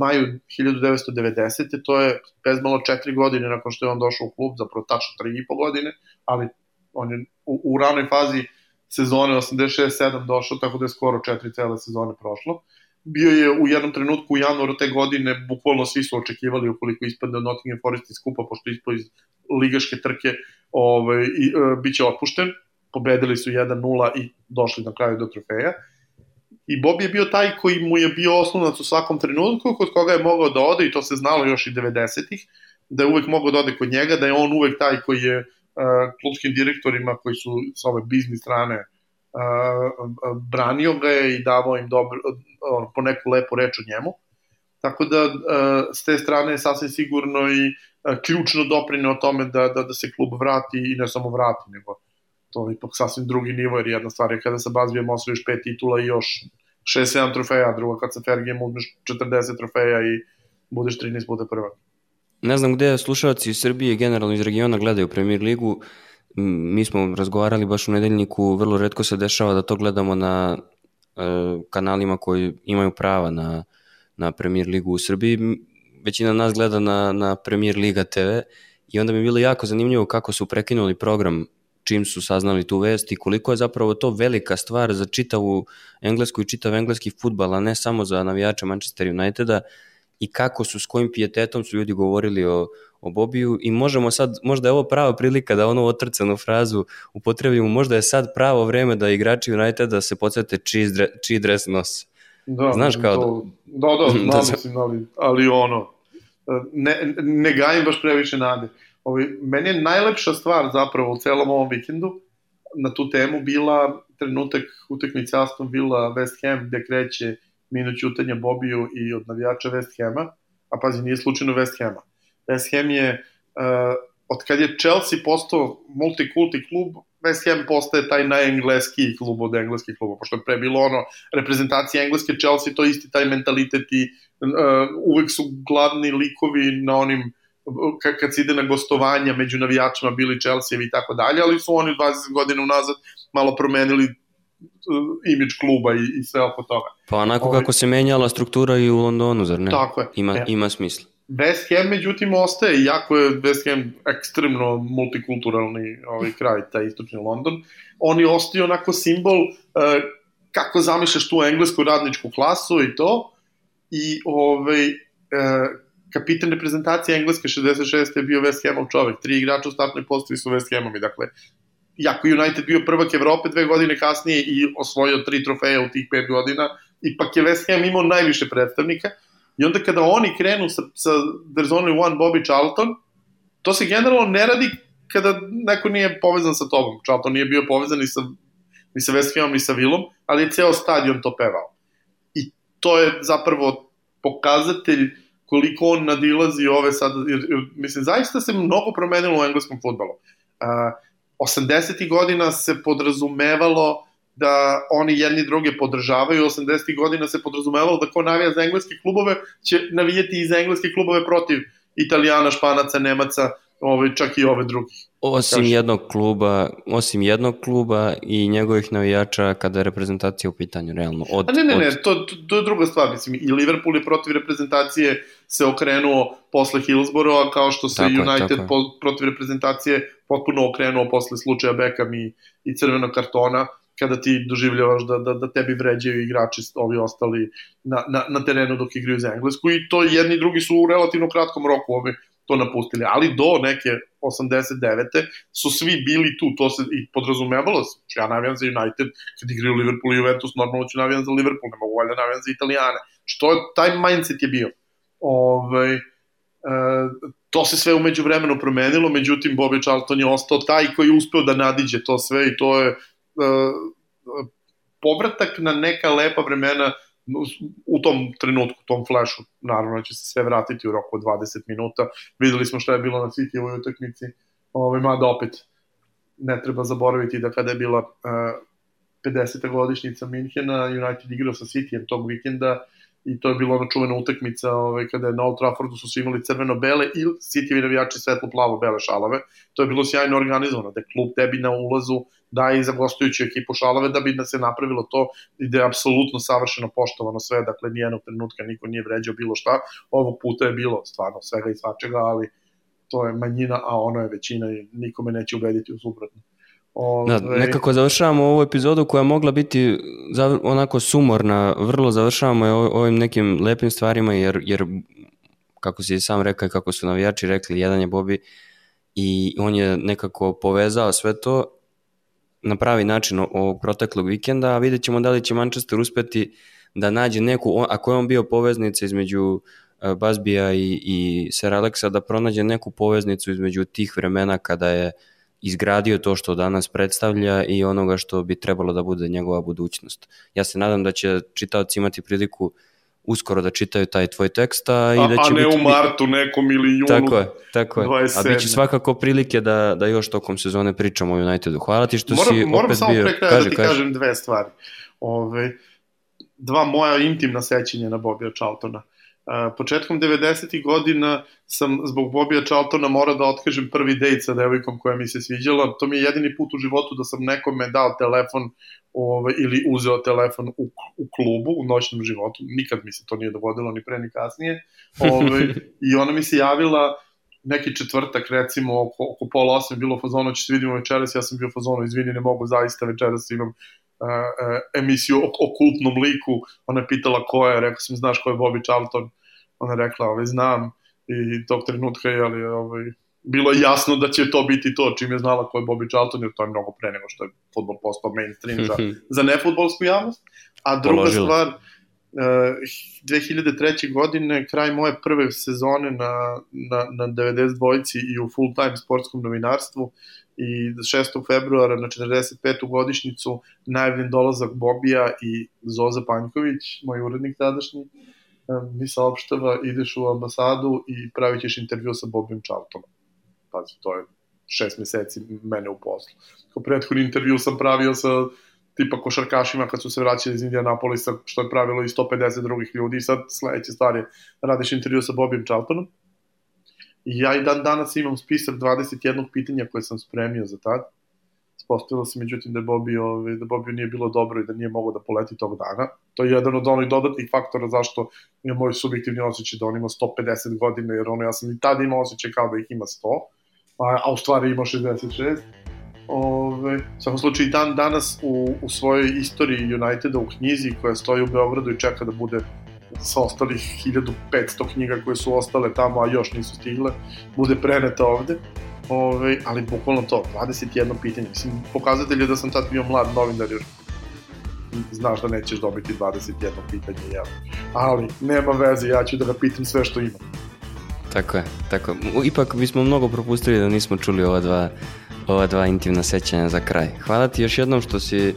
maju 1990. To je bez malo četiri godine nakon što je on došao u klub, zapravo tačno tri i po godine, ali on je u, u ranoj fazi sezone 86-7 došao, tako da je skoro četiri cele sezone prošlo. Bio je u jednom trenutku u januaru te godine, bukvalno svi su očekivali ukoliko ispadne od Nottingham Forest iz kupa, pošto ispao iz ligaške trke, ovaj, i, e, bit će otpušten. Pobedili su 1-0 i došli na kraju do trofeja. I Bob je bio taj koji mu je bio osnovnac u svakom trenutku, kod koga je mogao da ode, i to se znalo još i 90-ih, da je uvek mogao da ode kod njega, da je on uvek taj koji je klubskim direktorima koji su s ove biznis strane branio ga je i davao im dobro, po neku lepu reč o njemu. Tako da s te strane je sasvim sigurno i ključno doprine o tome da, da, da se klub vrati i ne samo vrati, nego to je ipak sasvim drugi nivo, jer jedna stvar je kada sa Bazbijem osvojiš pet titula i još 6-7 trofeja, druga kad sa Fergijem uzmeš 40 trofeja i budeš 13 puta prvak. Ne znam gde slušalci iz Srbije, generalno iz regiona, gledaju Premier ligu. Mi smo razgovarali baš u nedeljniku, vrlo redko se dešava da to gledamo na e, kanalima koji imaju prava na, na Premier ligu u Srbiji. Većina nas gleda na, na Premier Liga TV i onda mi je bilo jako zanimljivo kako su prekinuli program čim su saznali tu vest i koliko je zapravo to velika stvar za čitavu englesku i čitav engleski futbal, a ne samo za navijače Manchester Uniteda i kako su, s kojim pijetetom su ljudi govorili o, o Bobiju i možemo sad, možda je ovo prava prilika da onu otrcanu frazu upotrebimo, možda je sad pravo vreme da igrači Uniteda se podsjete čiji, dre, čiji dres nose. Da, Znaš kao to, da... Da, da, znam, da, mislim, ali, ali ono, ne, ne gajim baš previše nade. Ovi, meni je najlepša stvar zapravo u celom ovom vikendu na tu temu bila trenutak utakmice Aston Villa West Ham gde kreće minut ćutanja Bobiju i od navijača West Hama, a pazi, nije slučajno West Hama. West Ham je, uh, od kad je Chelsea postao multikulti klub, West Ham postaje taj najengleski klub od engleskih kluba, pošto je pre bilo ono, reprezentacija engleske, Chelsea, to isti taj mentalitet i uh, uvek su glavni likovi na onim kad se ide na gostovanja među navijačima bili Chelsea i tako dalje, ali su oni 20 godina unazad malo promenili imidž kluba i, i sve oko toga. Pa onako Ovi... kako se menjala struktura i u Londonu, zar ne? Tako je. Ima, e. ima smisla. West Ham, međutim, ostaje, jako je West Ham ekstremno multikulturalni ovaj kraj, taj istočni London. On je ostio onako simbol uh, kako zamišljaš tu englesku radničku klasu i to. I ovaj, uh, kapitan reprezentacije Engleske 66. je bio West Hamov čovek, tri igrača u startnoj postavi su West Hamovi, dakle, jako United bio prvak Evrope dve godine kasnije i osvojio tri trofeja u tih pet godina, ipak je West Ham imao najviše predstavnika, i onda kada oni krenu sa, sa There's Only One Bobby Charlton, to se generalno ne radi kada neko nije povezan sa tobom. Charlton nije bio povezan ni sa, ni sa West Hamom, ni sa Willom, ali je ceo stadion to pevao. I to je zapravo pokazatelj koliko on nadilazi ove sad, jer, jer, mislim, zaista se mnogo promenilo u engleskom futbalu. Uh, 80. godina se podrazumevalo da oni jedni druge podržavaju, 80. godina se podrazumevalo da ko navija za engleske klubove će navijati i za engleske klubove protiv Italijana, Španaca, Nemaca, ovaj, čak i ove drugih. Osim Kaži. jednog kluba, osim jednog kluba i njegovih navijača kada je reprezentacija u pitanju, realno. Od, A ne, ne, od... ne, to, to, je druga stvar, mislim, i Liverpool je protiv reprezentacije se okrenuo posle Hillsborougha, kao što se Tako United tako po, protiv reprezentacije potpuno okrenuo posle slučaja Beckham i, i crvenog kartona, kada ti doživljavaš da, da, da tebi vređaju igrači ovi ostali na, na, na terenu dok igraju za Englesku i to jedni i drugi su u relativno kratkom roku ovi to napustili, ali do neke 89. su svi bili tu, to se i podrazumevalo. Znači, Ja navijam za United, kad igraju Liverpool i Juventus, normalno ću navijam za Liverpool, ne mogu valjda navijam za Italijane. Što je, taj mindset je bio. Ove, e, to se sve umeđu vremenu promenilo, međutim Bobby Charlton je ostao taj koji je uspeo da nadiđe to sve i to je e, povratak na neka lepa vremena u tom trenutku, u tom flashu, naravno će se sve vratiti u roku od 20 minuta. Videli smo šta je bilo na City ovoj utakmici, ovaj, mada opet ne treba zaboraviti da kada je bila uh, 50. godišnjica Minhena, United igrao sa Cityjem tog vikenda i to je bila ona čuvena utakmica ovaj, kada je na Old Traffordu su svi imali crveno-bele i Cityjevi navijači svetlo-plavo-bele šalave. To je bilo sjajno organizovano, da klub tebi na ulazu daje i za gostujuću ekipu šalave da bi da se napravilo to i da je apsolutno savršeno poštovano sve, dakle nijednog trenutka niko nije vređao bilo šta. Ovog puta je bilo stvarno svega i svačega, ali to je manjina, a ono je većina i nikome neće ubediti u suprotno. Da, nekako završavamo ovu epizodu koja je mogla biti onako sumorna, vrlo završavamo je ovim nekim lepim stvarima jer, jer kako si sam rekao i kako su navijači rekli, jedan je Bobi i on je nekako povezao sve to na pravi način ovog proteklog vikenda, a vidjet ćemo da li će Manchester uspeti da nađe neku, ako je on bio poveznica između Bazbija i, i Sir Alexa, da pronađe neku poveznicu između tih vremena kada je izgradio to što danas predstavlja i onoga što bi trebalo da bude njegova budućnost. Ja se nadam da će čitaoci imati priliku uskoro da čitaju taj tvoj tekst, a, i da će a ne biti... u martu nekom ili junu Tako je, tako je. 27. A bit će svakako prilike da, da još tokom sezone pričamo o Unitedu. Hvala ti što moram, si moram opet samo bio... pre kraja da ti kažem dve stvari. Ove, dva moja intimna sećanja na Bobija Charltona. Početkom 90. godina sam zbog Bobija Charltona morao da otkažem prvi dejt sa devojkom koja mi se sviđala. To mi je jedini put u životu da sam nekome dao telefon ove, ili uzeo telefon u, u klubu, u noćnom životu. Nikad mi se to nije dogodilo, ni pre ni kasnije. Ove, I ona mi se javila neki četvrtak, recimo, oko, oko pola osam, bilo fazonu, će se vidimo večeras, ja sam bio fazonu, izvini, ne mogu zaista večeras, imam emisiju o, o kultnom liku, ona je pitala ko je, rekao sam, znaš ko je Bobby Charlton, ona je rekla, ovaj, znam, i tog trenutka je, ali, ovaj, bilo je jasno da će to biti to, čim je znala ko je Bobby Charlton, jer to je mnogo pre nego što je futbol postao mainstream za, za nefutbolsku javnost. A druga Položila. stvar, uh, 2003. godine, kraj moje prve sezone na, na, na 92 i u full-time sportskom novinarstvu, i 6. februara na 45. godišnicu najavljen dolazak Bobija i Zoza Panjković, moj urednik tadašnji, mi saopštava, ideš u ambasadu i pravit ćeš intervju sa Bobijom Charltonom. Pazi, to je šest meseci mene u poslu. Kao prethodni intervju sam pravio sa tipa košarkašima kad su se vraćali iz Indianapolisa, što je pravilo i 150 drugih ljudi i sad sledeće stvar je radiš intervju sa Bobijom Charltonom I ja i dan danas imam spisak 21 pitanja koje sam spremio za tad. Spostavilo se međutim da Bobi, ovaj, da Bobi nije bilo dobro i da nije mogao da poleti tog dana. To je jedan od onih dodatnih faktora zašto je moj subjektivni osjećaj da on ima 150 godina, jer ono, ja sam i tada imao osjećaj kao da ih ima 100, a, a u stvari ima 66. Ove, u svakom slučaju i dan danas u, u svojoj istoriji Uniteda u knjizi koja stoji u Beogradu i čeka da bude sa ostalih 1500 knjiga koje su ostale tamo, a još nisu stigle, bude preneta ovde. Ove, ali bukvalno to, 21 pitanje. Mislim, pokazatelj je da sam tad bio mlad novinar, jer znaš da nećeš dobiti 21 pitanje, jel? Ali, nema veze, ja ću da ga pitam sve što imam. Tako je, tako Ipak bismo mnogo propustili da nismo čuli ova dva, ova dva intimna sećanja za kraj. Hvala ti još jednom što si,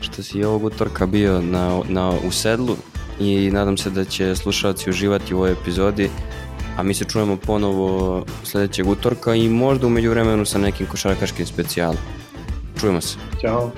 što si ovog utorka bio na, na, u sedlu i nadam se da će slušalci uživati u ovoj epizodi a mi se čujemo ponovo sledećeg utorka i možda umeđu vremenu sa nekim košarkaškim specijalom. Čujemo se. Ćao.